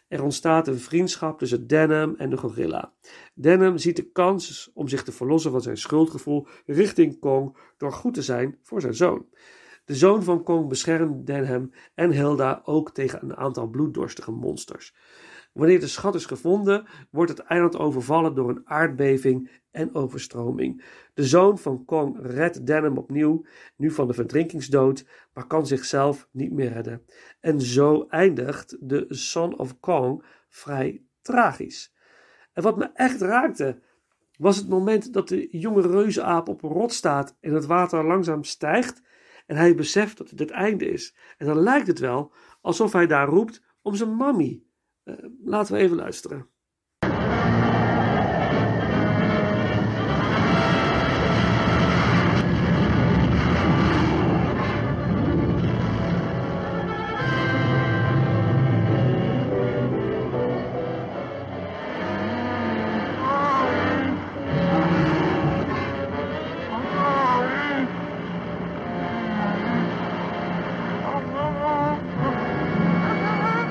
Er ontstaat een vriendschap tussen Denham en de gorilla. Denham ziet de kans om zich te verlossen van zijn schuldgevoel richting Kong door goed te zijn voor zijn zoon. De zoon van Kong beschermt Denham en Hilda ook tegen een aantal bloeddorstige monsters. Wanneer de schat is gevonden, wordt het eiland overvallen door een aardbeving en overstroming. De zoon van Kong redt Denham opnieuw, nu van de verdrinkingsdood, maar kan zichzelf niet meer redden. En zo eindigt de Son of Kong vrij tragisch. En wat me echt raakte, was het moment dat de jonge reuzenaap op een rot staat en het water langzaam stijgt en hij beseft dat het het einde is. En dan lijkt het wel alsof hij daar roept om zijn mammy. Uh, laten we even luisteren.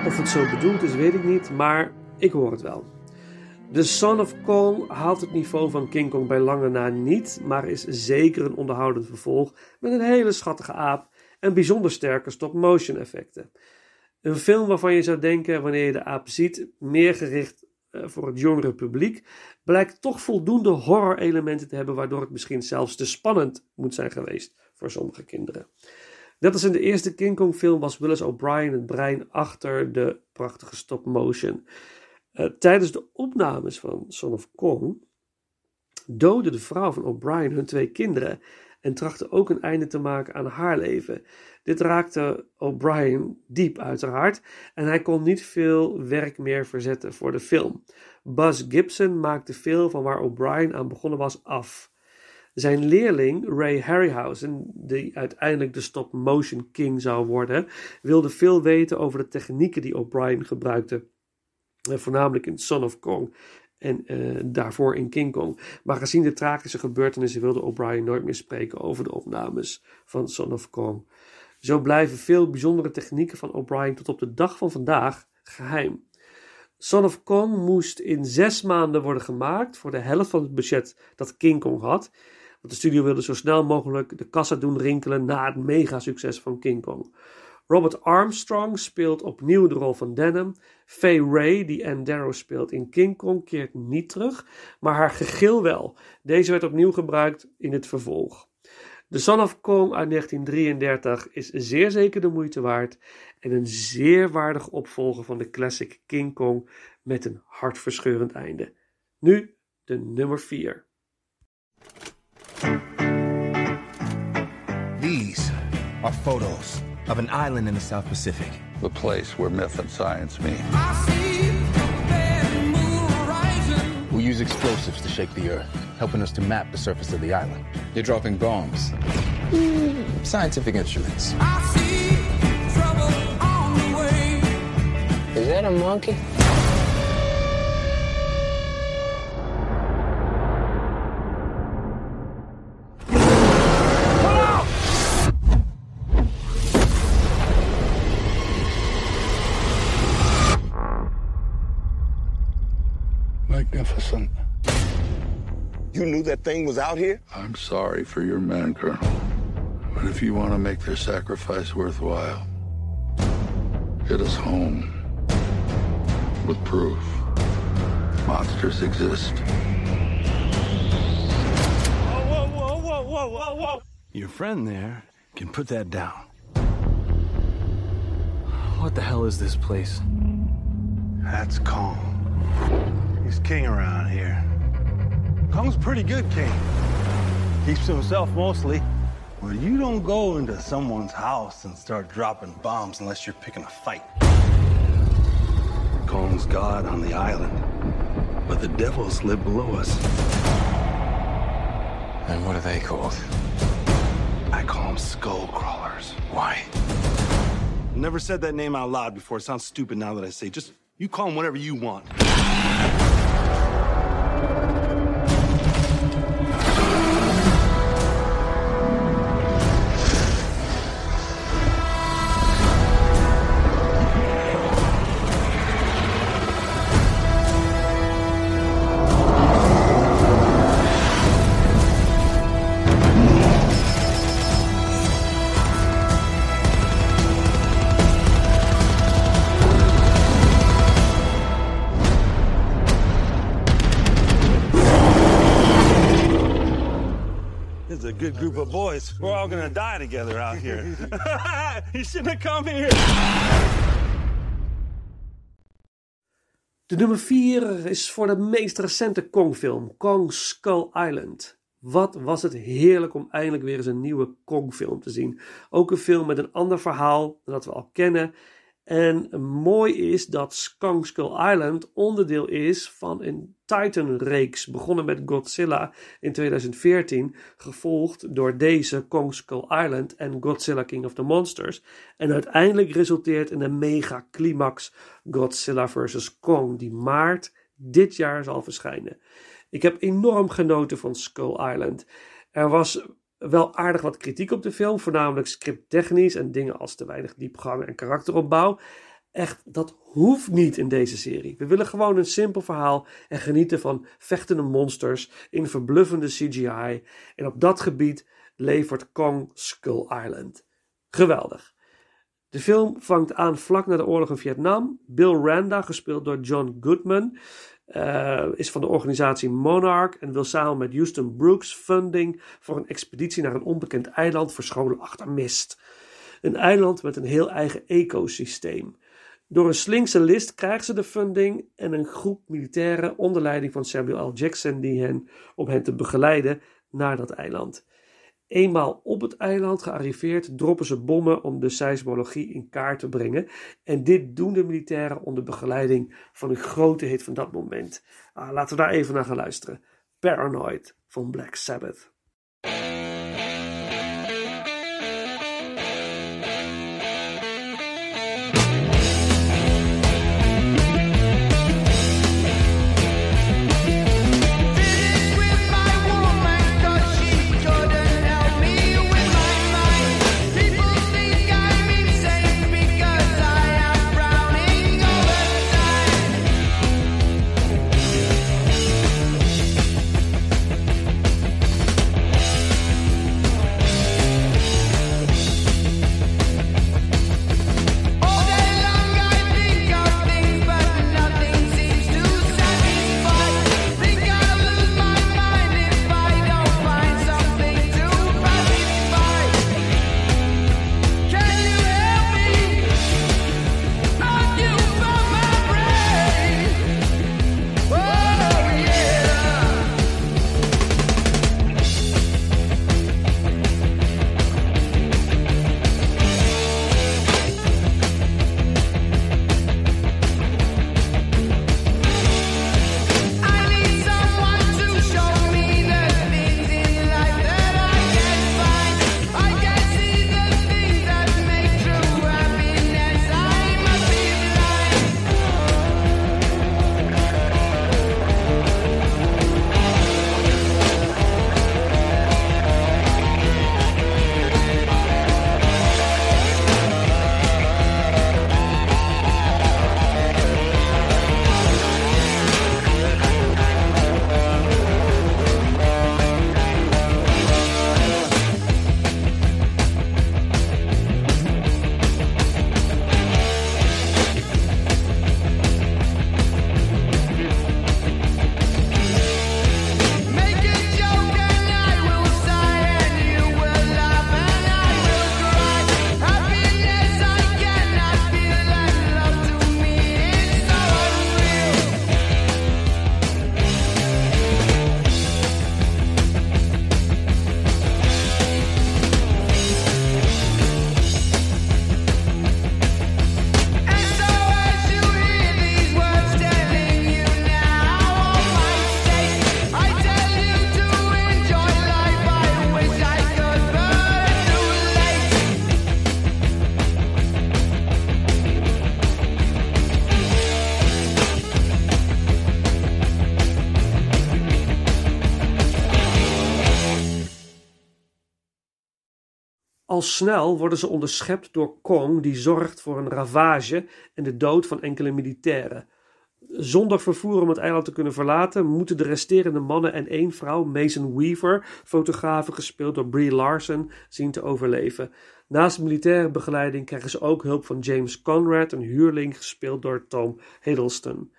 Of het zo bedoeld is, weet ik niet, maar ik hoor het wel. The Son of Kong haalt het niveau van King Kong bij lange na niet, maar is zeker een onderhoudend vervolg met een hele schattige aap en bijzonder sterke stop-motion effecten. Een film waarvan je zou denken, wanneer je de aap ziet, meer gericht voor het jongere publiek, blijkt toch voldoende horror-elementen te hebben, waardoor het misschien zelfs te spannend moet zijn geweest voor sommige kinderen. Net als in de eerste King Kong film was Willis O'Brien het brein achter de prachtige stop-motion. Uh, tijdens de opnames van Son of Kong doodde de vrouw van O'Brien hun twee kinderen en trachtte ook een einde te maken aan haar leven. Dit raakte O'Brien diep uiteraard en hij kon niet veel werk meer verzetten voor de film. Buzz Gibson maakte veel van waar O'Brien aan begonnen was af. Zijn leerling Ray Harryhausen, die uiteindelijk de stop-motion king zou worden, wilde veel weten over de technieken die O'Brien gebruikte. Eh, voornamelijk in Son of Kong en uh, daarvoor in King Kong. Maar gezien de tragische gebeurtenissen wilde O'Brien nooit meer spreken over de opnames van Son of Kong. Zo blijven veel bijzondere technieken van O'Brien tot op de dag van vandaag geheim. Son of Kong moest in zes maanden worden gemaakt voor de helft van het budget dat King Kong had. Want de studio wilde zo snel mogelijk de kassa doen rinkelen na het mega-succes van King Kong. Robert Armstrong speelt opnieuw de rol van Denham. Faye Ray, die Anne Darrow speelt in King Kong, keert niet terug, maar haar gegil wel. Deze werd opnieuw gebruikt in het vervolg. The Son of Kong uit 1933 is zeer zeker de moeite waard en een zeer waardig opvolger van de classic King Kong met een hartverscheurend einde. Nu de nummer 4. These are photos of an island in the South Pacific. The place where myth and science meet. We use explosives to shake the earth, helping us to map the surface of the island. You're dropping bombs. Hmm, scientific instruments. Is that a monkey? You knew that thing was out here? I'm sorry for your men, Colonel. But if you want to make their sacrifice worthwhile, hit us home with proof. Monsters exist. Whoa, whoa, whoa, whoa, whoa, whoa! Your friend there can put that down. What the hell is this place? That's Kong. He's king around here. Kong's pretty good king. Keeps to himself mostly. But you don't go into someone's house and start dropping bombs unless you're picking a fight. Kong's god on the island. But the devils live below us. And what are they called? I call them skull crawlers. Why? Never said that name out loud before. It sounds stupid now that I say. It. Just you call them whatever you want. All gonna die together out here. you shouldn't have come here. De nummer 4 is voor de meest recente Kong-film, Kong Skull Island. Wat was het heerlijk om eindelijk weer eens een nieuwe Kong-film te zien. Ook een film met een ander verhaal dan dat we al kennen. En mooi is dat Skull Island onderdeel is van een Titan-reeks. Begonnen met Godzilla in 2014, gevolgd door deze Kong Skull Island en Godzilla King of the Monsters. En uiteindelijk resulteert in een mega-climax Godzilla vs. Kong, die maart dit jaar zal verschijnen. Ik heb enorm genoten van Skull Island. Er was wel aardig wat kritiek op de film, voornamelijk scripttechnisch en dingen als te weinig diepgang en karakteropbouw. Echt, dat hoeft niet in deze serie. We willen gewoon een simpel verhaal en genieten van vechtende monsters in verbluffende CGI. En op dat gebied levert Kong Skull Island. Geweldig. De film vangt aan vlak na de oorlog in Vietnam. Bill Randa, gespeeld door John Goodman, uh, is van de organisatie Monarch en wil samen met Houston Brooks funding voor een expeditie naar een onbekend eiland verscholen achter mist. Een eiland met een heel eigen ecosysteem. Door een slinkse list krijgen ze de funding en een groep militairen onder leiding van Samuel L. Jackson die hen, om hen te begeleiden naar dat eiland. Eenmaal op het eiland gearriveerd, droppen ze bommen om de seismologie in kaart te brengen. En dit doen de militairen onder begeleiding van een grote hit van dat moment. Ah, laten we daar even naar gaan luisteren. Paranoid van Black Sabbath. Al snel worden ze onderschept door Kong, die zorgt voor een ravage en de dood van enkele militairen. Zonder vervoer om het eiland te kunnen verlaten, moeten de resterende mannen en één vrouw, Mason Weaver, fotografe gespeeld door Brie Larson, zien te overleven. Naast militaire begeleiding krijgen ze ook hulp van James Conrad, een huurling gespeeld door Tom Hiddleston.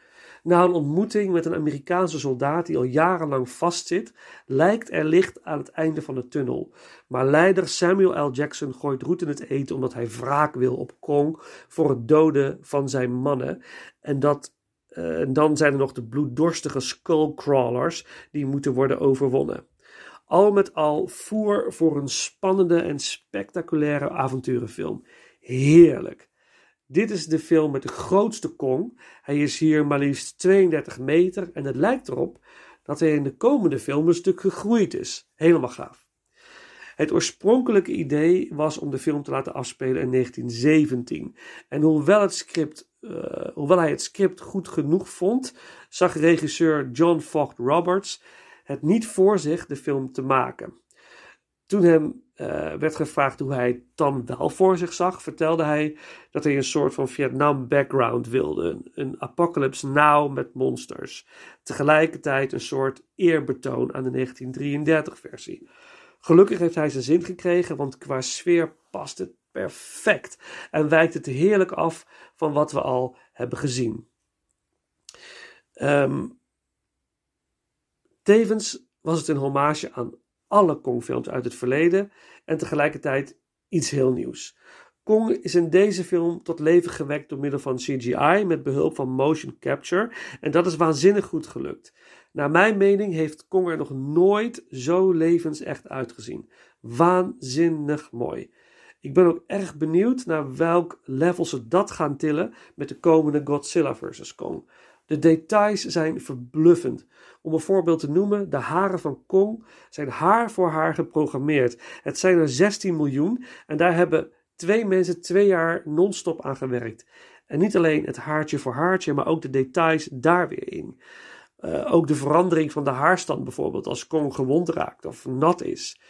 Na een ontmoeting met een Amerikaanse soldaat die al jarenlang vastzit, lijkt er licht aan het einde van de tunnel. Maar leider Samuel L. Jackson gooit roet in het eten omdat hij wraak wil op Kong voor het doden van zijn mannen. En dat uh, dan zijn er nog de bloeddorstige skullcrawlers die moeten worden overwonnen. Al met al voer voor een spannende en spectaculaire avonturenfilm. Heerlijk. Dit is de film met de grootste Kong. Hij is hier maar liefst 32 meter en het lijkt erop dat hij in de komende film een stuk gegroeid is. Helemaal gaaf. Het oorspronkelijke idee was om de film te laten afspelen in 1917. En hoewel, het script, uh, hoewel hij het script goed genoeg vond, zag regisseur John Vogt Roberts het niet voor zich de film te maken. Toen hem uh, werd gevraagd hoe hij het dan wel voor zich zag, vertelde hij dat hij een soort van Vietnam background wilde. Een, Apocalypse Now met monsters. Tegelijkertijd een soort eerbetoon aan de 1933 versie. Gelukkig heeft hij zijn zin gekregen, want qua sfeer past het perfect en wijkt het heerlijk af van wat we al hebben gezien. Um, tevens was het een hommage aan alle Kong-films uit het verleden en tegelijkertijd iets heel nieuws. Kong is in deze film tot leven gewekt door middel van CGI met behulp van motion capture en dat is waanzinnig goed gelukt. Naar mijn mening heeft Kong er nog nooit zo levensecht uitgezien. Waanzinnig mooi. Ik ben ook erg benieuwd naar welk level ze dat gaan tillen met de komende Godzilla vs. Kong. De details zijn verbluffend. Om een voorbeeld te noemen, de haren van Kong zijn haar voor haar geprogrammeerd. Het zijn er 16 miljoen en daar hebben twee mensen twee jaar non-stop aan gewerkt. En niet alleen het haartje voor haartje, maar ook de details daar weer in. Uh, ook de verandering van de haarstand bijvoorbeeld, als Kong gewond raakt of nat is.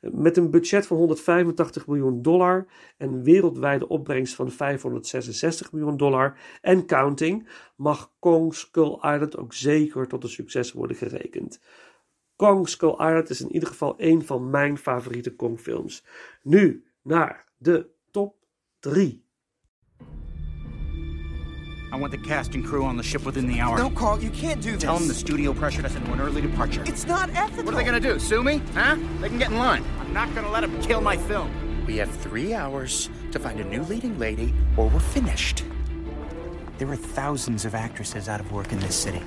Met een budget van 185 miljoen dollar en wereldwijde opbrengst van 566 miljoen dollar en counting, mag Kong Skull Island ook zeker tot een succes worden gerekend. Kong Skull Island is in ieder geval een van mijn favoriete Kong-films. Nu naar de top 3. I want the cast and crew on the ship within the hour. No, Carl, you can't do this. Tell them the studio pressured us into an early departure. It's not ethical. What are they gonna do? Sue me? Huh? They can get in line. I'm not gonna let them kill my film. We have three hours to find a new leading lady, or we're finished. There are thousands of actresses out of work in this city.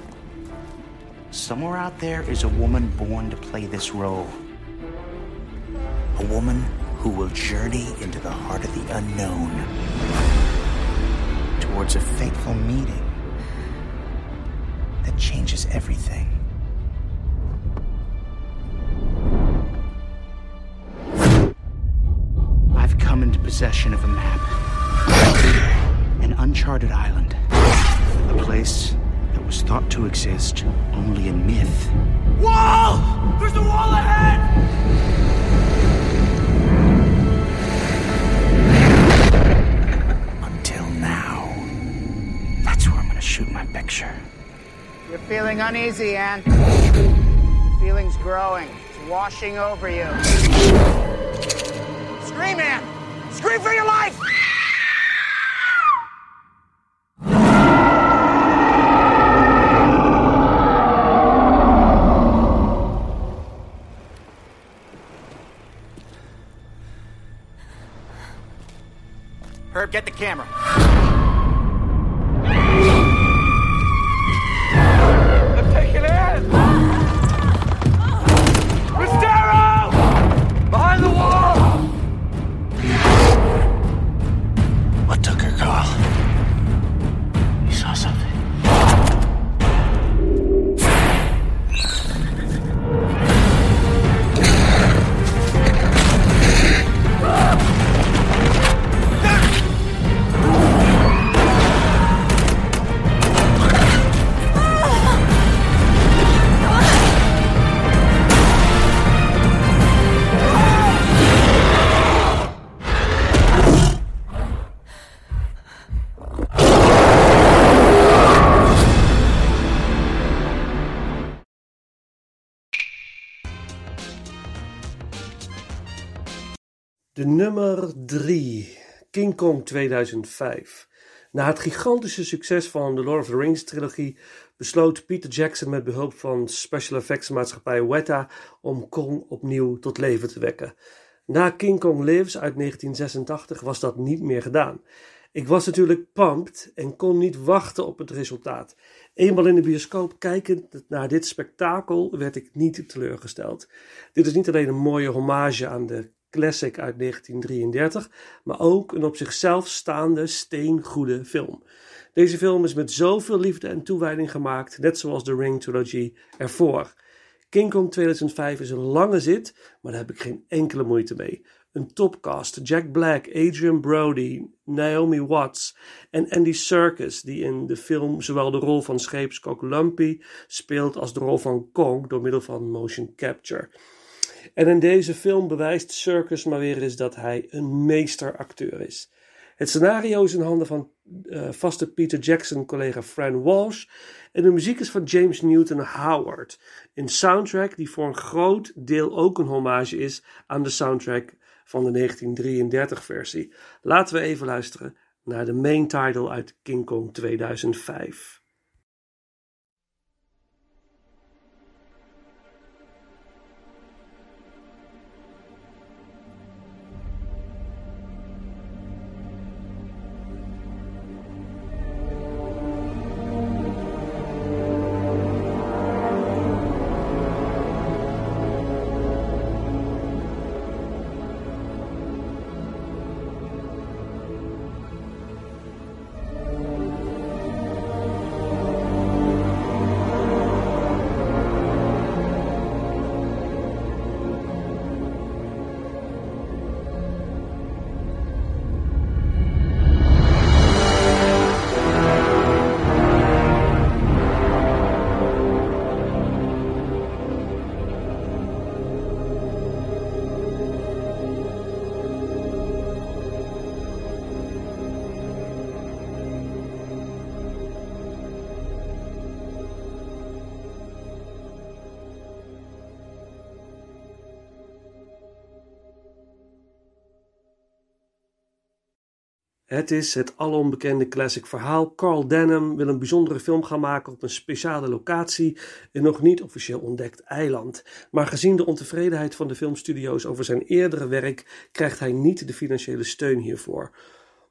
Somewhere out there is a woman born to play this role. A woman who will journey into the heart of the unknown towards a fateful meeting that changes everything. I've come into possession of a map. An uncharted island. A place that was thought to exist only in myth. Wall! There's a wall ahead! Picture. You're feeling uneasy, Anne. The feeling's growing. It's washing over you. Scream, Anne! Scream for your life! Herb, get the camera. Nummer 3, King Kong 2005. Na het gigantische succes van de Lord of the Rings trilogie besloot Peter Jackson met behulp van special effects maatschappij Weta om Kong opnieuw tot leven te wekken. Na King Kong Lives uit 1986 was dat niet meer gedaan. Ik was natuurlijk pumped en kon niet wachten op het resultaat. Eenmaal in de bioscoop kijkend naar dit spektakel werd ik niet teleurgesteld. Dit is niet alleen een mooie hommage aan de classic uit 1933, maar ook een op zichzelf staande steengoede film. Deze film is met zoveel liefde en toewijding gemaakt, net zoals de Ring Trilogy ervoor. King Kong 2005 is een lange zit, maar daar heb ik geen enkele moeite mee. Een topcast, Jack Black, Adrian Brody, Naomi Watts en Andy Serkis, die in de film zowel de rol van scheepskok Lumpy speelt als de rol van Kong door middel van motion capture. En in deze film bewijst Circus maar weer eens dat hij een meesteracteur is. Het scenario is in handen van uh, vaste Peter Jackson collega Fran Walsh en de muziek is van James Newton Howard. Een soundtrack die voor een groot deel ook een hommage is aan de soundtrack van de 1933 versie. Laten we even luisteren naar de main title uit King Kong 2005. Het is het alombekende classic verhaal. Carl Denham wil een bijzondere film gaan maken op een speciale locatie, een nog niet officieel ontdekt eiland. Maar gezien de ontevredenheid van de filmstudio's over zijn eerdere werk, krijgt hij niet de financiële steun hiervoor.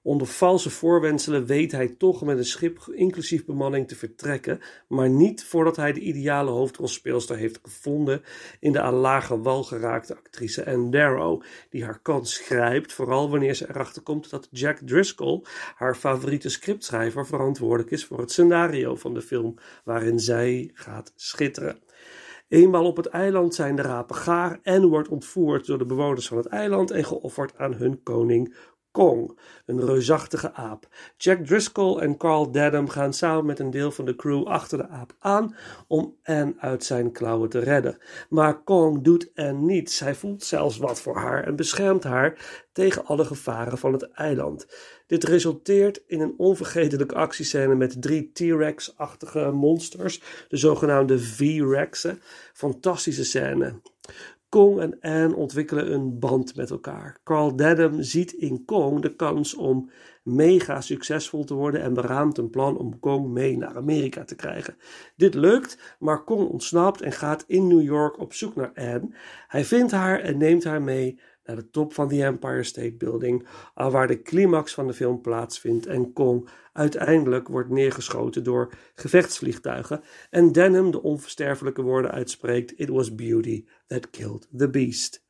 Onder valse voorwendselen weet hij toch met een schip inclusief bemanning te vertrekken, maar niet voordat hij de ideale hoofdrolspeelster heeft gevonden in de aan lage wal geraakte actrice Anne Darrow, die haar kans grijpt, vooral wanneer ze erachter komt dat Jack Driscoll, haar favoriete scriptschrijver, verantwoordelijk is voor het scenario van de film waarin zij gaat schitteren. Eenmaal op het eiland zijn de rapen gaar en wordt ontvoerd door de bewoners van het eiland en geofferd aan hun koning Kong, een reusachtige aap. Jack Driscoll en Carl Denham gaan samen met een deel van de crew achter de aap aan om Anne uit zijn klauwen te redden. Maar Kong doet Anne niets. Hij voelt zelfs wat voor haar en beschermt haar tegen alle gevaren van het eiland. Dit resulteert in een onvergetelijke actiescène met drie T-Rex-achtige monsters, de zogenaamde V-Rexen. Fantastische scène. Kong en Anne ontwikkelen een band met elkaar. Carl Denham ziet in Kong de kans om mega succesvol te worden en beraamt een plan om Kong mee naar Amerika te krijgen. Dit lukt, maar Kong ontsnapt en gaat in New York op zoek naar Anne. Hij vindt haar en neemt haar mee naar de top van de Empire State Building, waar de climax van de film plaatsvindt en Kong uiteindelijk wordt neergeschoten door gevechtsvliegtuigen en Denham de onversterfelijke woorden uitspreekt: It was beauty that killed the beast.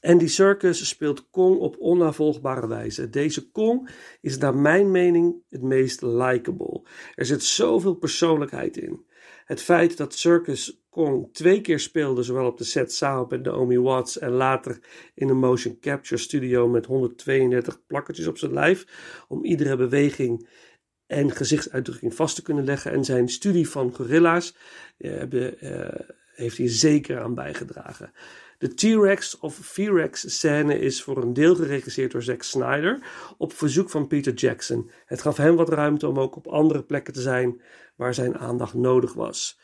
Andy Circus speelt Kong op onnavolgbare wijze. Deze Kong is naar mijn mening het meest likable. Er zit zoveel persoonlijkheid in. Het feit dat Circus Kong twee keer speelde, zowel op de set samen met Naomi Watts en later in een motion capture studio met 132 plakkertjes op zijn lijf, om iedere beweging en gezichtsuitdrukking vast te kunnen leggen. En zijn studie van gorilla's uh, heeft hier zeker aan bijgedragen. De T-Rex of V-Rex scène is voor een deel geregisseerd door Zack Snyder op verzoek van Peter Jackson. Het gaf hem wat ruimte om ook op andere plekken te zijn waar zijn aandacht nodig was.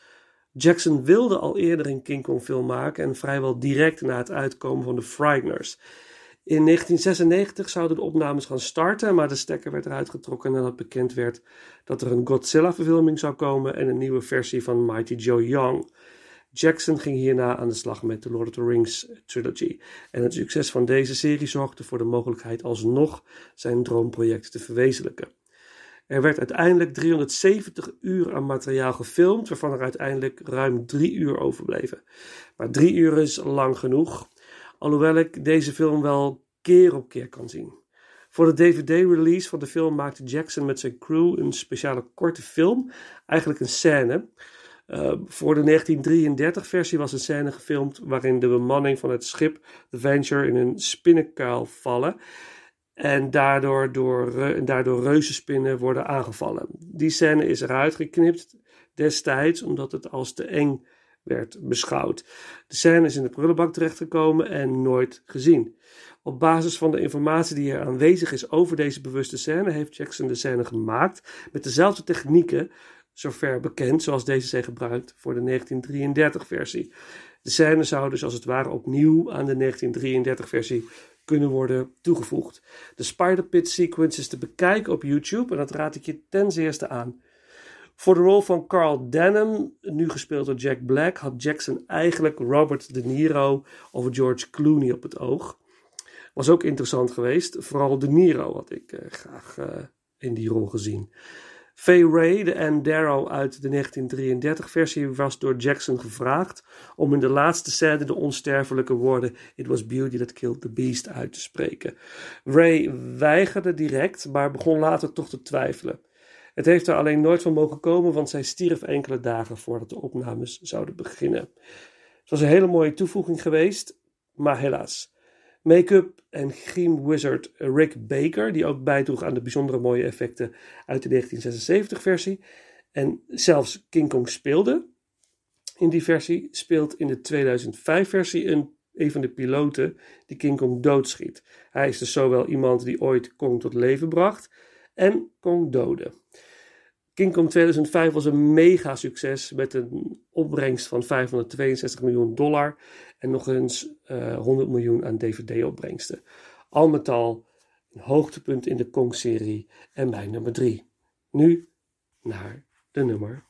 Jackson wilde al eerder een King Kong film maken en vrijwel direct na het uitkomen van de Frighteners. In 1996 zouden de opnames gaan starten, maar de stekker werd eruit getrokken nadat bekend werd dat er een Godzilla-verfilming zou komen en een nieuwe versie van Mighty Joe Young. Jackson ging hierna aan de slag met de Lord of the Rings trilogy. En het succes van deze serie zorgde voor de mogelijkheid alsnog zijn droomproject te verwezenlijken. Er werd uiteindelijk 370 uur aan materiaal gefilmd, waarvan er uiteindelijk ruim drie uur overbleven. Maar drie uur is lang genoeg, alhoewel ik deze film wel keer op keer kan zien. Voor de DVD-release van de film maakte Jackson met zijn crew een speciale korte film, eigenlijk een scène. Uh, voor de 1933-versie was een scène gefilmd waarin de bemanning van het schip The Venture in een spinnenkuil vallen. En daardoor, door, en daardoor reuzenspinnen worden aangevallen. Die scène is eruit geknipt destijds omdat het als te eng werd beschouwd. De scène is in de prullenbak terechtgekomen en nooit gezien. Op basis van de informatie die er aanwezig is over deze bewuste scène, heeft Jackson de scène gemaakt met dezelfde technieken zover bekend zoals deze zijn gebruikt voor de 1933-versie. De scène zou dus als het ware opnieuw aan de 1933-versie kunnen worden toegevoegd. De Spider Pit sequence is te bekijken op YouTube en dat raad ik je ten zeerste aan. Voor de rol van Carl Denham, nu gespeeld door Jack Black, had Jackson eigenlijk Robert De Niro of George Clooney op het oog. Was ook interessant geweest. Vooral De Niro had ik uh, graag uh, in die rol gezien. Fay Ray, de Anne Darrow uit de 1933-versie, was door Jackson gevraagd om in de laatste scène de onsterfelijke woorden It was beauty that killed the beast uit te spreken. Ray weigerde direct, maar begon later toch te twijfelen. Het heeft er alleen nooit van mogen komen, want zij stierf enkele dagen voordat de opnames zouden beginnen. Het was een hele mooie toevoeging geweest, maar helaas. Make-up en griem wizard Rick Baker, die ook bijdroeg aan de bijzondere mooie effecten uit de 1976-versie. En zelfs King Kong speelde in die versie, speelt in de 2005-versie een, een van de piloten die King Kong doodschiet. Hij is dus zowel iemand die ooit Kong tot leven bracht en Kong doodde. King Kong 2005 was een mega succes met een opbrengst van 562 miljoen dollar en nog eens uh, 100 miljoen aan DVD-opbrengsten. Al met al Een hoogtepunt in de Kong-serie en mijn nummer 3. Nu naar de nummer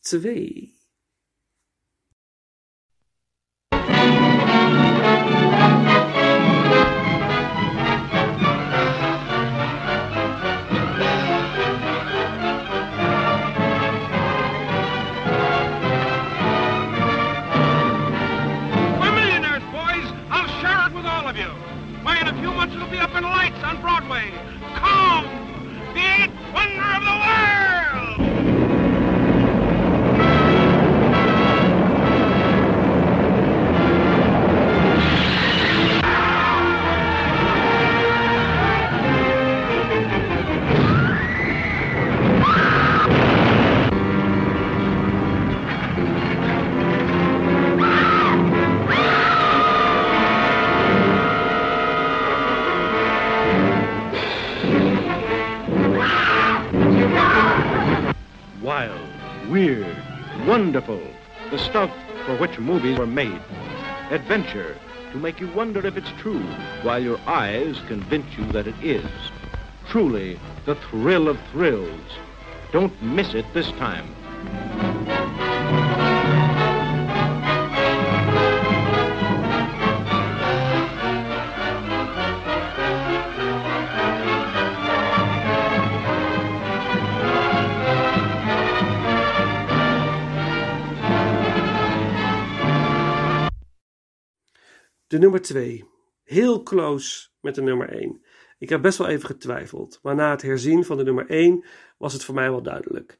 2. On Broadway. Come, the eighth wonder of the world! Wild, weird, wonderful. The stuff for which movies were made. Adventure to make you wonder if it's true, while your eyes convince you that it is. Truly, the thrill of thrills. Don't miss it this time. De nummer 2. Heel close met de nummer 1. Ik heb best wel even getwijfeld, maar na het herzien van de nummer 1 was het voor mij wel duidelijk.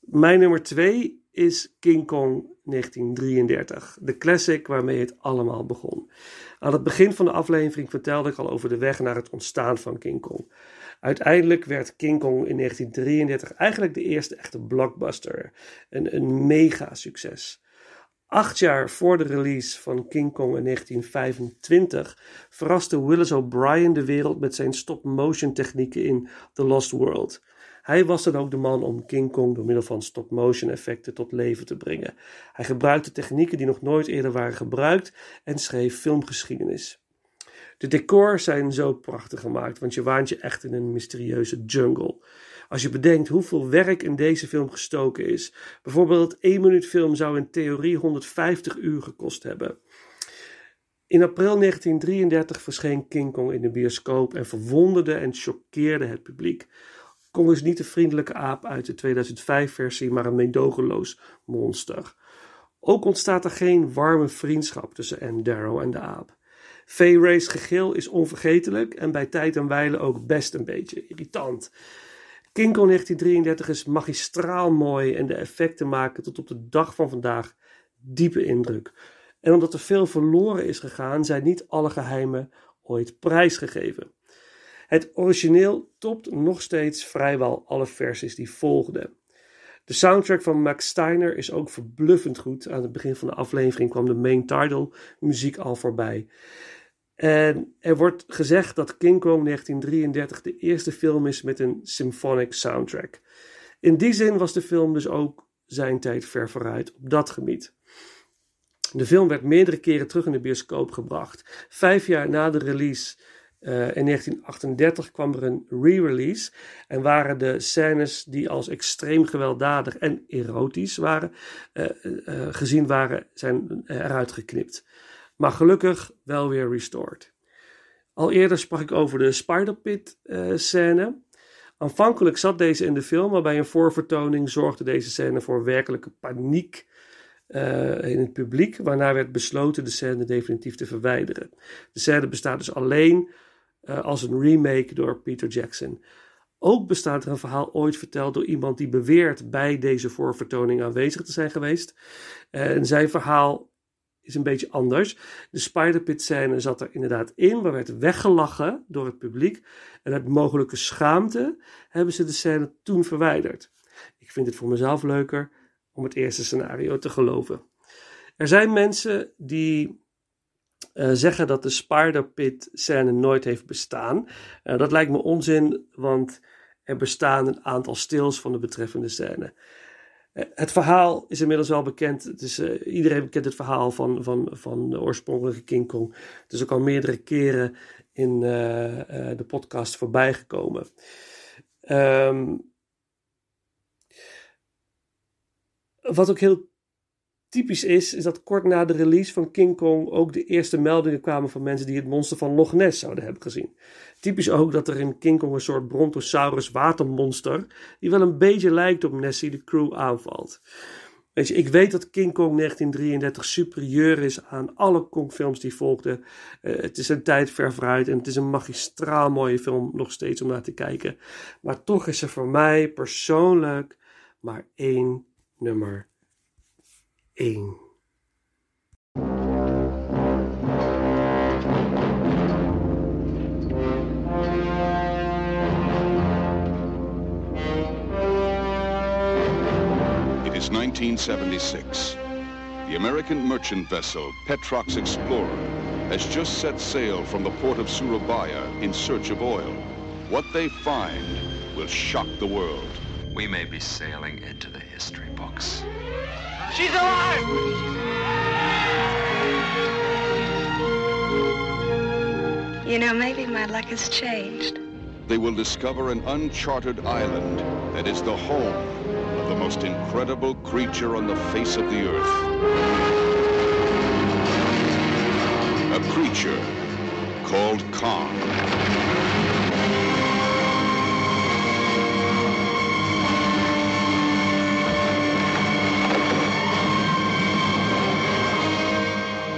Mijn nummer 2 is King Kong 1933, de classic waarmee het allemaal begon. Aan het begin van de aflevering vertelde ik al over de weg naar het ontstaan van King Kong. Uiteindelijk werd King Kong in 1933 eigenlijk de eerste echte blockbuster, een, een mega succes. Acht jaar voor de release van King Kong in 1925 verraste Willis O'Brien de wereld met zijn stop-motion technieken in The Lost World. Hij was dan ook de man om King Kong door middel van stop-motion effecten tot leven te brengen. Hij gebruikte technieken die nog nooit eerder waren gebruikt en schreef filmgeschiedenis. De decors zijn zo prachtig gemaakt, want je waant je echt in een mysterieuze jungle. Als je bedenkt hoeveel werk in deze film gestoken is. Bijvoorbeeld één minuut film zou in theorie 150 uur gekost hebben. In april 1933 verscheen King Kong in de bioscoop en verwonderde en choqueerde het publiek. Kong is niet de vriendelijke aap uit de 2005-versie, maar een meedogenloos monster. Ook ontstaat er geen warme vriendschap tussen Ann Darrow en de aap. Fay Ray's gegil is onvergetelijk en bij tijd en wijle ook best een beetje irritant. King Kong 1933 is magistraal mooi en de effecten maken tot op de dag van vandaag diepe indruk. En omdat er veel verloren is gegaan, zijn niet alle geheimen ooit prijsgegeven. Het origineel topt nog steeds vrijwel alle versies die volgden. De soundtrack van Max Steiner is ook verbluffend goed. Aan het begin van de aflevering kwam de main title muziek al voorbij. En er wordt gezegd dat King Kong 1933 de eerste film is met een symphonic soundtrack. In die zin was de film dus ook zijn tijd ver vooruit op dat gebied. De film werd meerdere keren terug in de bioscoop gebracht. Vijf jaar na de release uh, in 1938 kwam er een re-release en waren de scènes die als extreem gewelddadig en erotisch waren, uh, uh, gezien waren, zijn eruit geknipt. Maar gelukkig wel weer restored. Al eerder sprak ik over de Spider-Pit scène. Aanvankelijk zat deze in de film, maar bij een voorvertoning zorgde deze scène voor werkelijke paniek uh, in het publiek, waarna werd besloten de scène definitief te verwijderen. De scène bestaat dus alleen uh, als een remake door Peter Jackson. Ook bestaat er een verhaal ooit verteld door iemand die beweert bij deze voorvertoning aanwezig te zijn geweest. En zijn verhaal is een beetje anders. De Spider-Pit scène zat er inderdaad in, maar werd weggelachen door het publiek. En uit mogelijke schaamte hebben ze de scène toen verwijderd. Ik vind het voor mezelf leuker om het eerste scenario te geloven. Er zijn mensen die uh, zeggen dat de Spider-Pit scène nooit heeft bestaan. Uh, dat lijkt me onzin, want er bestaan een aantal stils van de betreffende scène. Eh, Het verhaal is inmiddels wel bekend. Het is, eh, iedereen kent het verhaal van, van, van de oorspronkelijke King Kong. Het is ook al meerdere keren in eh, de podcast voorbij gekomen. Ehm, wat ook heel typisch is, is dat kort na de release van King Kong ook de eerste meldingen kwamen van mensen die het monster van Loch Ness zouden hebben gezien. Typisch ook dat er in King Kong een soort brontosaurus watermonster, die wel een beetje lijkt op Nessie, de crew aanvalt. Weet je, ik weet dat King Kong 1933 superieur is aan alle Kong-films die volgden. Eh, het is een tijd ver vooruit en het is een magistraal mooie film nog steeds om naar te kijken. Maar toch is er voor mij persoonlijk maar één nummer één. 1976. The American merchant vessel Petrox Explorer has just set sail from the port of Surabaya in search of oil. What they find will shock the world. We may be sailing into the history books. She's alive! You know, maybe my luck has changed. They will discover an uncharted island that is the home of the most incredible creature on the face of the earth. A creature called Kong.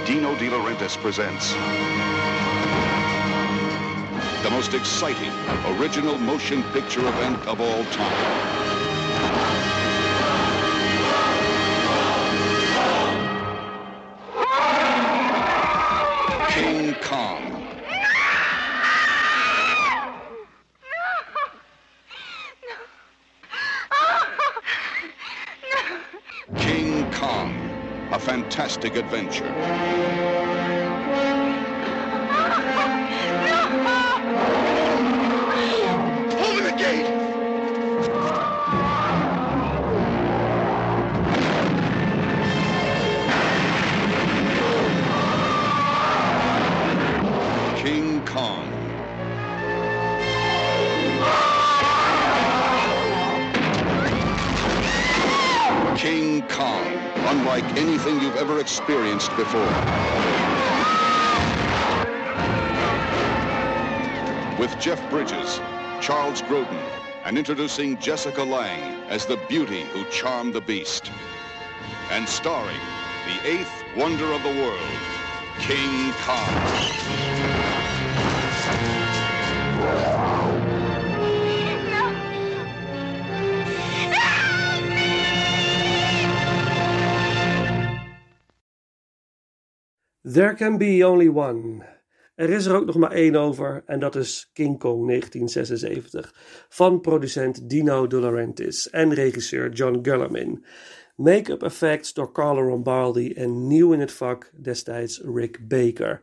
Dino De Laurentiis presents the most exciting original motion picture event of all time. Fantastic adventure. Before. With Jeff Bridges, Charles Grodin, and introducing Jessica Lang as the beauty who charmed the beast. And starring the eighth wonder of the world, King Kong. There can be only one. Er is er ook nog maar één over en dat is King Kong 1976 van producent Dino De Laurentiis en regisseur John Gullerman. Make-up effects door Carlo Lombardi en nieuw in het vak destijds Rick Baker.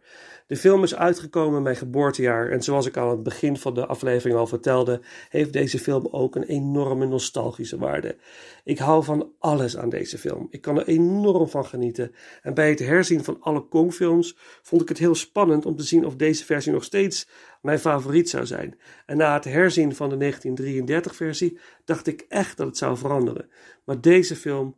De film is uitgekomen mijn geboortejaar en zoals ik aan het begin van de aflevering al vertelde, heeft deze film ook een enorme nostalgische waarde. Ik hou van alles aan deze film. Ik kan er enorm van genieten. En bij het herzien van alle Kong-films vond ik het heel spannend om te zien of deze versie nog steeds mijn favoriet zou zijn. En na het herzien van de 1933-versie dacht ik echt dat het zou veranderen. Maar deze film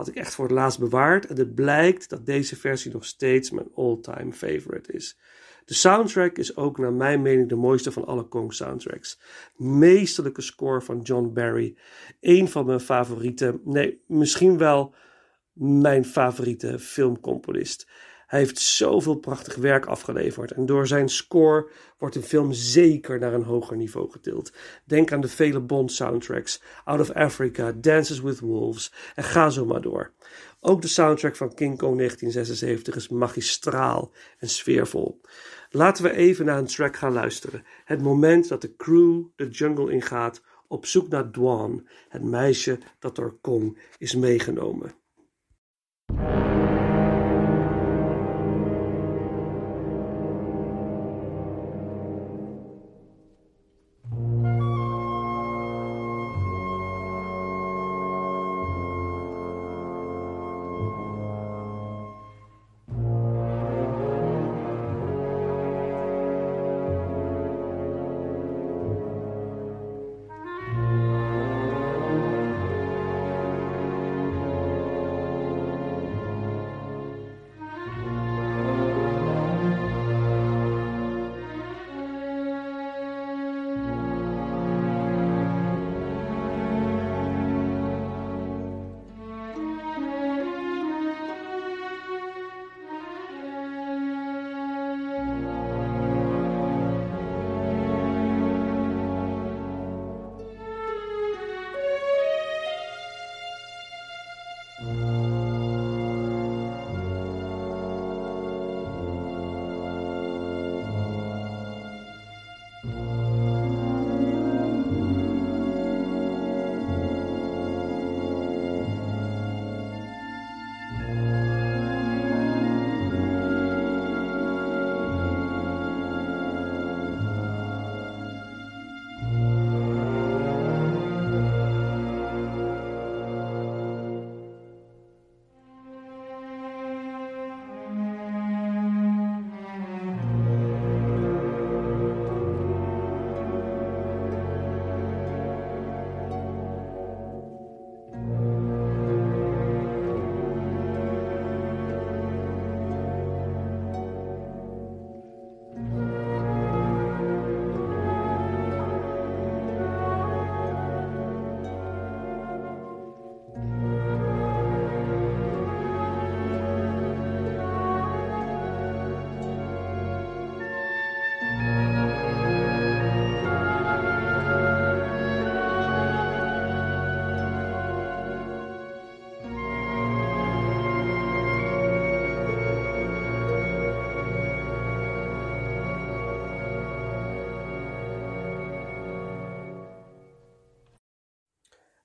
had ik echt voor het laatst bewaard. En het blijkt dat deze versie nog steeds mijn all-time favorite is. De soundtrack is ook naar mijn mening de mooiste van alle Kong soundtracks. Meesterlijke score van John Barry. Een van mijn favoriete, nee, misschien wel mijn favoriete filmcomponist. Hij heeft zoveel prachtig werk afgeleverd en door zijn score wordt een film zeker naar een hoger niveau getild. Denk aan de vele Bond soundtracks, Out of Africa, Dances with Wolves en ga zo maar door. Ook de soundtrack van King Kong 1976 is magistraal en sfeervol. Laten we even naar een track gaan luisteren. Het moment dat de crew de jungle ingaat op zoek naar Dwan, het meisje dat door Kong is meegenomen.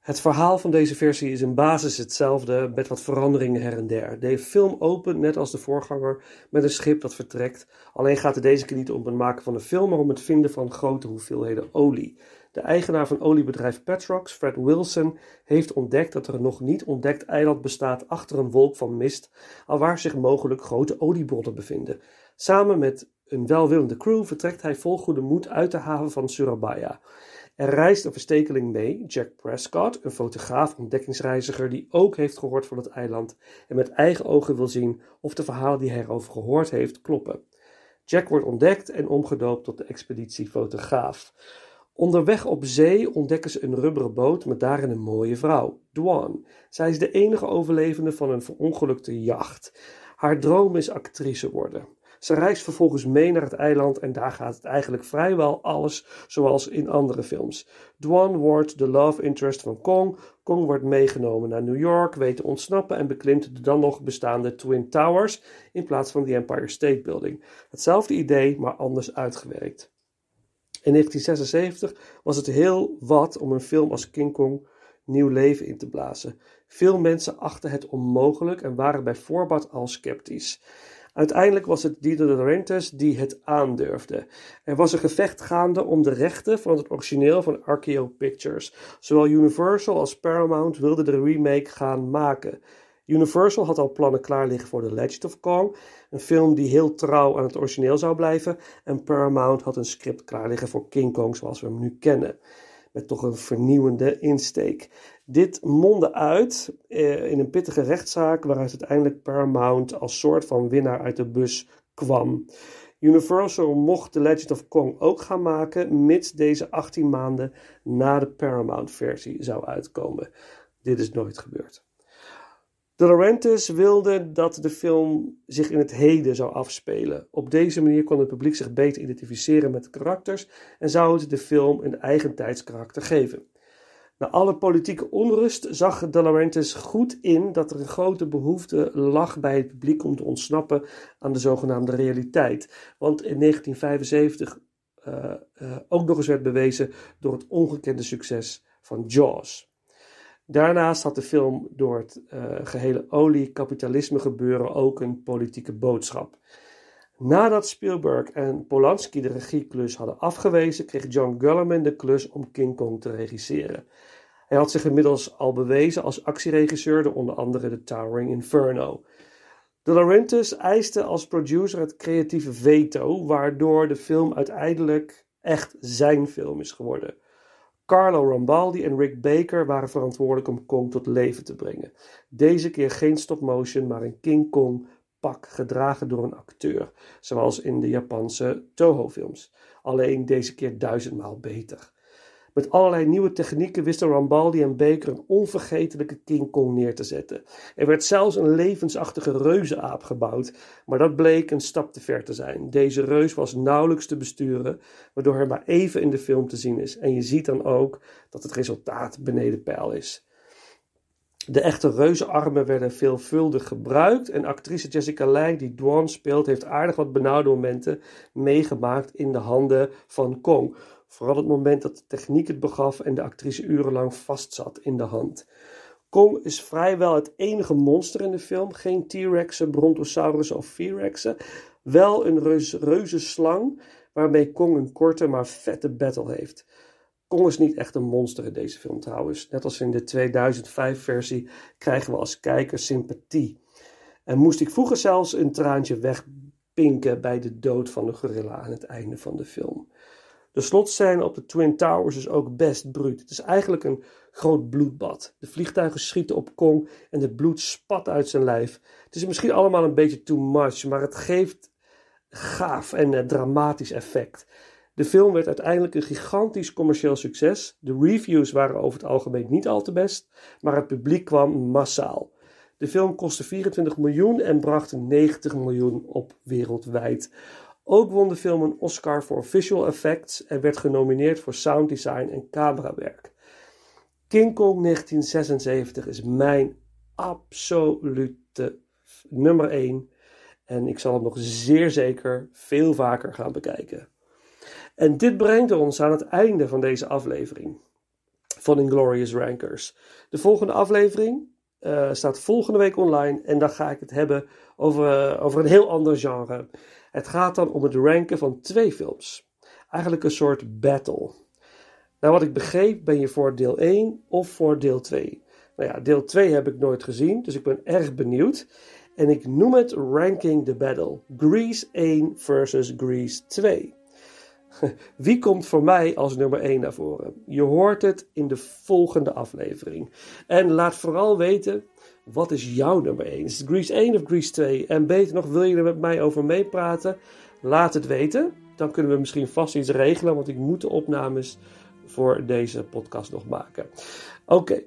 Het verhaal van deze versie is in basis hetzelfde, met wat veranderingen her en der. De film opent, net als de voorganger, met een schip dat vertrekt. Alleen gaat het deze keer niet om het maken van een film, maar om het vinden van grote hoeveelheden olie. De eigenaar van oliebedrijf Petrox, Fred Wilson, heeft ontdekt dat er een nog niet ontdekt eiland bestaat achter een wolk van mist, alwaar zich mogelijk grote oliebronnen bevinden. Samen met een welwillende crew vertrekt hij vol goede moed uit de haven van Surabaya. Er reist een verstekeling mee, Jack Prescott, een fotograaf, ontdekkingsreiziger die ook heeft gehoord van het eiland en met eigen ogen wil zien of de verhalen die hij erover gehoord heeft kloppen. Jack wordt ontdekt en omgedoopt tot de expeditiefotograaf. Onderweg op zee ontdekken ze een rubberen boot met daarin een mooie vrouw, Dwan. Zij is de enige overlevende van een verongelukte jacht. Haar droom is actrice worden. Ze reist vervolgens mee naar het eiland en daar gaat het eigenlijk vrijwel alles zoals in andere films. Dwan wordt de love interest van Kong. Kong wordt meegenomen naar New York, weet te ontsnappen en beklimt de dan nog bestaande Twin Towers in plaats van de Empire State Building. Hetzelfde idee, maar anders uitgewerkt. In 1976 was het heel wat om een film als King Kong nieuw leven in te blazen. Veel mensen achten het onmogelijk en waren bij voorbaat al sceptisch. Uiteindelijk was het Dino de die het aandurfde. Er was een gevecht gaande om de rechten van het origineel van Archeo Pictures. Zowel Universal als Paramount wilden de remake gaan maken. Universal had al plannen klaar liggen voor The Legend of Kong, een film die heel trouw aan het origineel zou blijven, en Paramount had een script klaar liggen voor King Kong zoals we hem nu kennen, met toch een vernieuwende insteek. Dit mondde uit eh, in een pittige rechtszaak waaruit uiteindelijk Paramount als soort van winnaar uit de bus kwam. Universal mocht The Legend of Kong ook gaan maken, mits deze 18 maanden na de Paramount-versie zou uitkomen. Dit is nooit gebeurd. De Laurentiis wilde dat de film zich in het heden zou afspelen. Op deze manier kon het publiek zich beter identificeren met de karakters en zou het de film een eigen tijdskarakter geven. Na alle politieke onrust zag De Laurentiis goed in dat er een grote behoefte lag bij het publiek om te ontsnappen aan de zogenaamde realiteit. Want in 1975 uh, uh, ook nog eens werd bewezen door het ongekende succes van Jaws. Daarnaast had de film door het uh, gehele olie-kapitalisme gebeuren ook een politieke boodschap. Nadat Spielberg en Polanski de regieklus hadden afgewezen, kreeg John Gullerman de klus om King Kong te regisseren. Hij had zich inmiddels al bewezen als actieregisseur door onder andere The Towering Inferno. De Laurentiis eiste als producer het creatieve veto, waardoor de film uiteindelijk echt zijn film is geworden. Carlo Rambaldi en Rick Baker waren verantwoordelijk om Kong tot leven te brengen. Deze keer geen stop-motion, maar een King Kong pak gedragen door een acteur, zoals in de Japanse Toho-films. Alleen deze keer duizendmaal beter. Met allerlei nieuwe technieken wisten Rambaldi en Baker een onvergetelijke King Kong neer te zetten. Er werd zelfs een levensachtige reuzenaap gebouwd, maar dat bleek een stap te ver te zijn. Deze reus was nauwelijks te besturen, waardoor hij maar even in de film te zien is. En je ziet dan ook dat het resultaat beneden peil is. De echte reuzenarmen werden veelvuldig gebruikt en actrice Jessica Lange, die Dwan speelt, heeft aardig wat benauwde momenten meegemaakt in de handen van Kong. Vooral het moment dat de techniek het begaf en de actrice urenlang vastzat in de hand. Kong is vrijwel het enige monster in de film. Geen T-Rexen, Brontosaurussen of V-Rexen. Wel een reus, reuze slang waarmee Kong een korte maar vette battle heeft. Kong is niet echt een monster in deze film trouwens. Net als in de 2005 versie krijgen we als kijker sympathie. En moest ik vroeger zelfs een traantje wegpinken bij de dood van de gorilla aan het einde van de film. De slotscène op de Twin Towers is ook best bruut. Het is eigenlijk een groot bloedbad. De vliegtuigen schieten op Kong en het bloed spat uit zijn lijf. Het is misschien allemaal een beetje too much, maar het geeft gaaf en uh, dramatisch effect. De film werd uiteindelijk een gigantisch commercieel succes. De reviews waren over het algemeen niet al te best, maar het publiek kwam massaal. De film kostte 24 miljoen en bracht 90 miljoen op wereldwijd. Ook won de film een Oscar voor visual effects en werd genomineerd voor sound design en camerawerk. King Kong 1976 is mijn absolute nummer 1 en ik zal hem nog zeer zeker veel vaker gaan bekijken. En dit brengt ons aan het einde van deze aflevering. van Inglorious Rankers. De volgende aflevering uh, staat volgende week online en dan ga ik het hebben over, uh, over een heel ander genre. Het gaat dan om het ranken van twee films. Eigenlijk een soort battle. Nou, wat ik begreep, ben je voor deel 1 of voor deel 2. Nou ja, deel 2 heb ik nooit gezien, dus ik ben erg benieuwd. En ik noem het Ranking the Battle. Grease 1 versus Grease 2. Wie komt voor mij als nummer 1 naar voren? Je hoort het in de volgende aflevering. En laat vooral weten, wat is jouw nummer 1? Is het Grease 1 of Grease 2? En beter nog, wil je er met mij over meepraten? Laat het weten. Dan kunnen we misschien vast iets regelen, want ik moet de opnames voor deze podcast nog maken. Oké,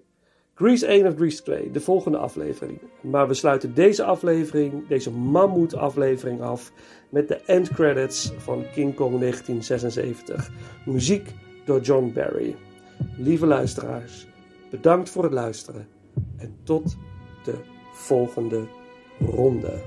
Grease 1 of Grease 2, de volgende aflevering. Maar we sluiten deze aflevering, deze mammoet aflevering af met de end credits van King Kong 1976. Muziek door John Barry. Lieve luisteraars, bedankt voor het luisteren en tot de volgende ronde.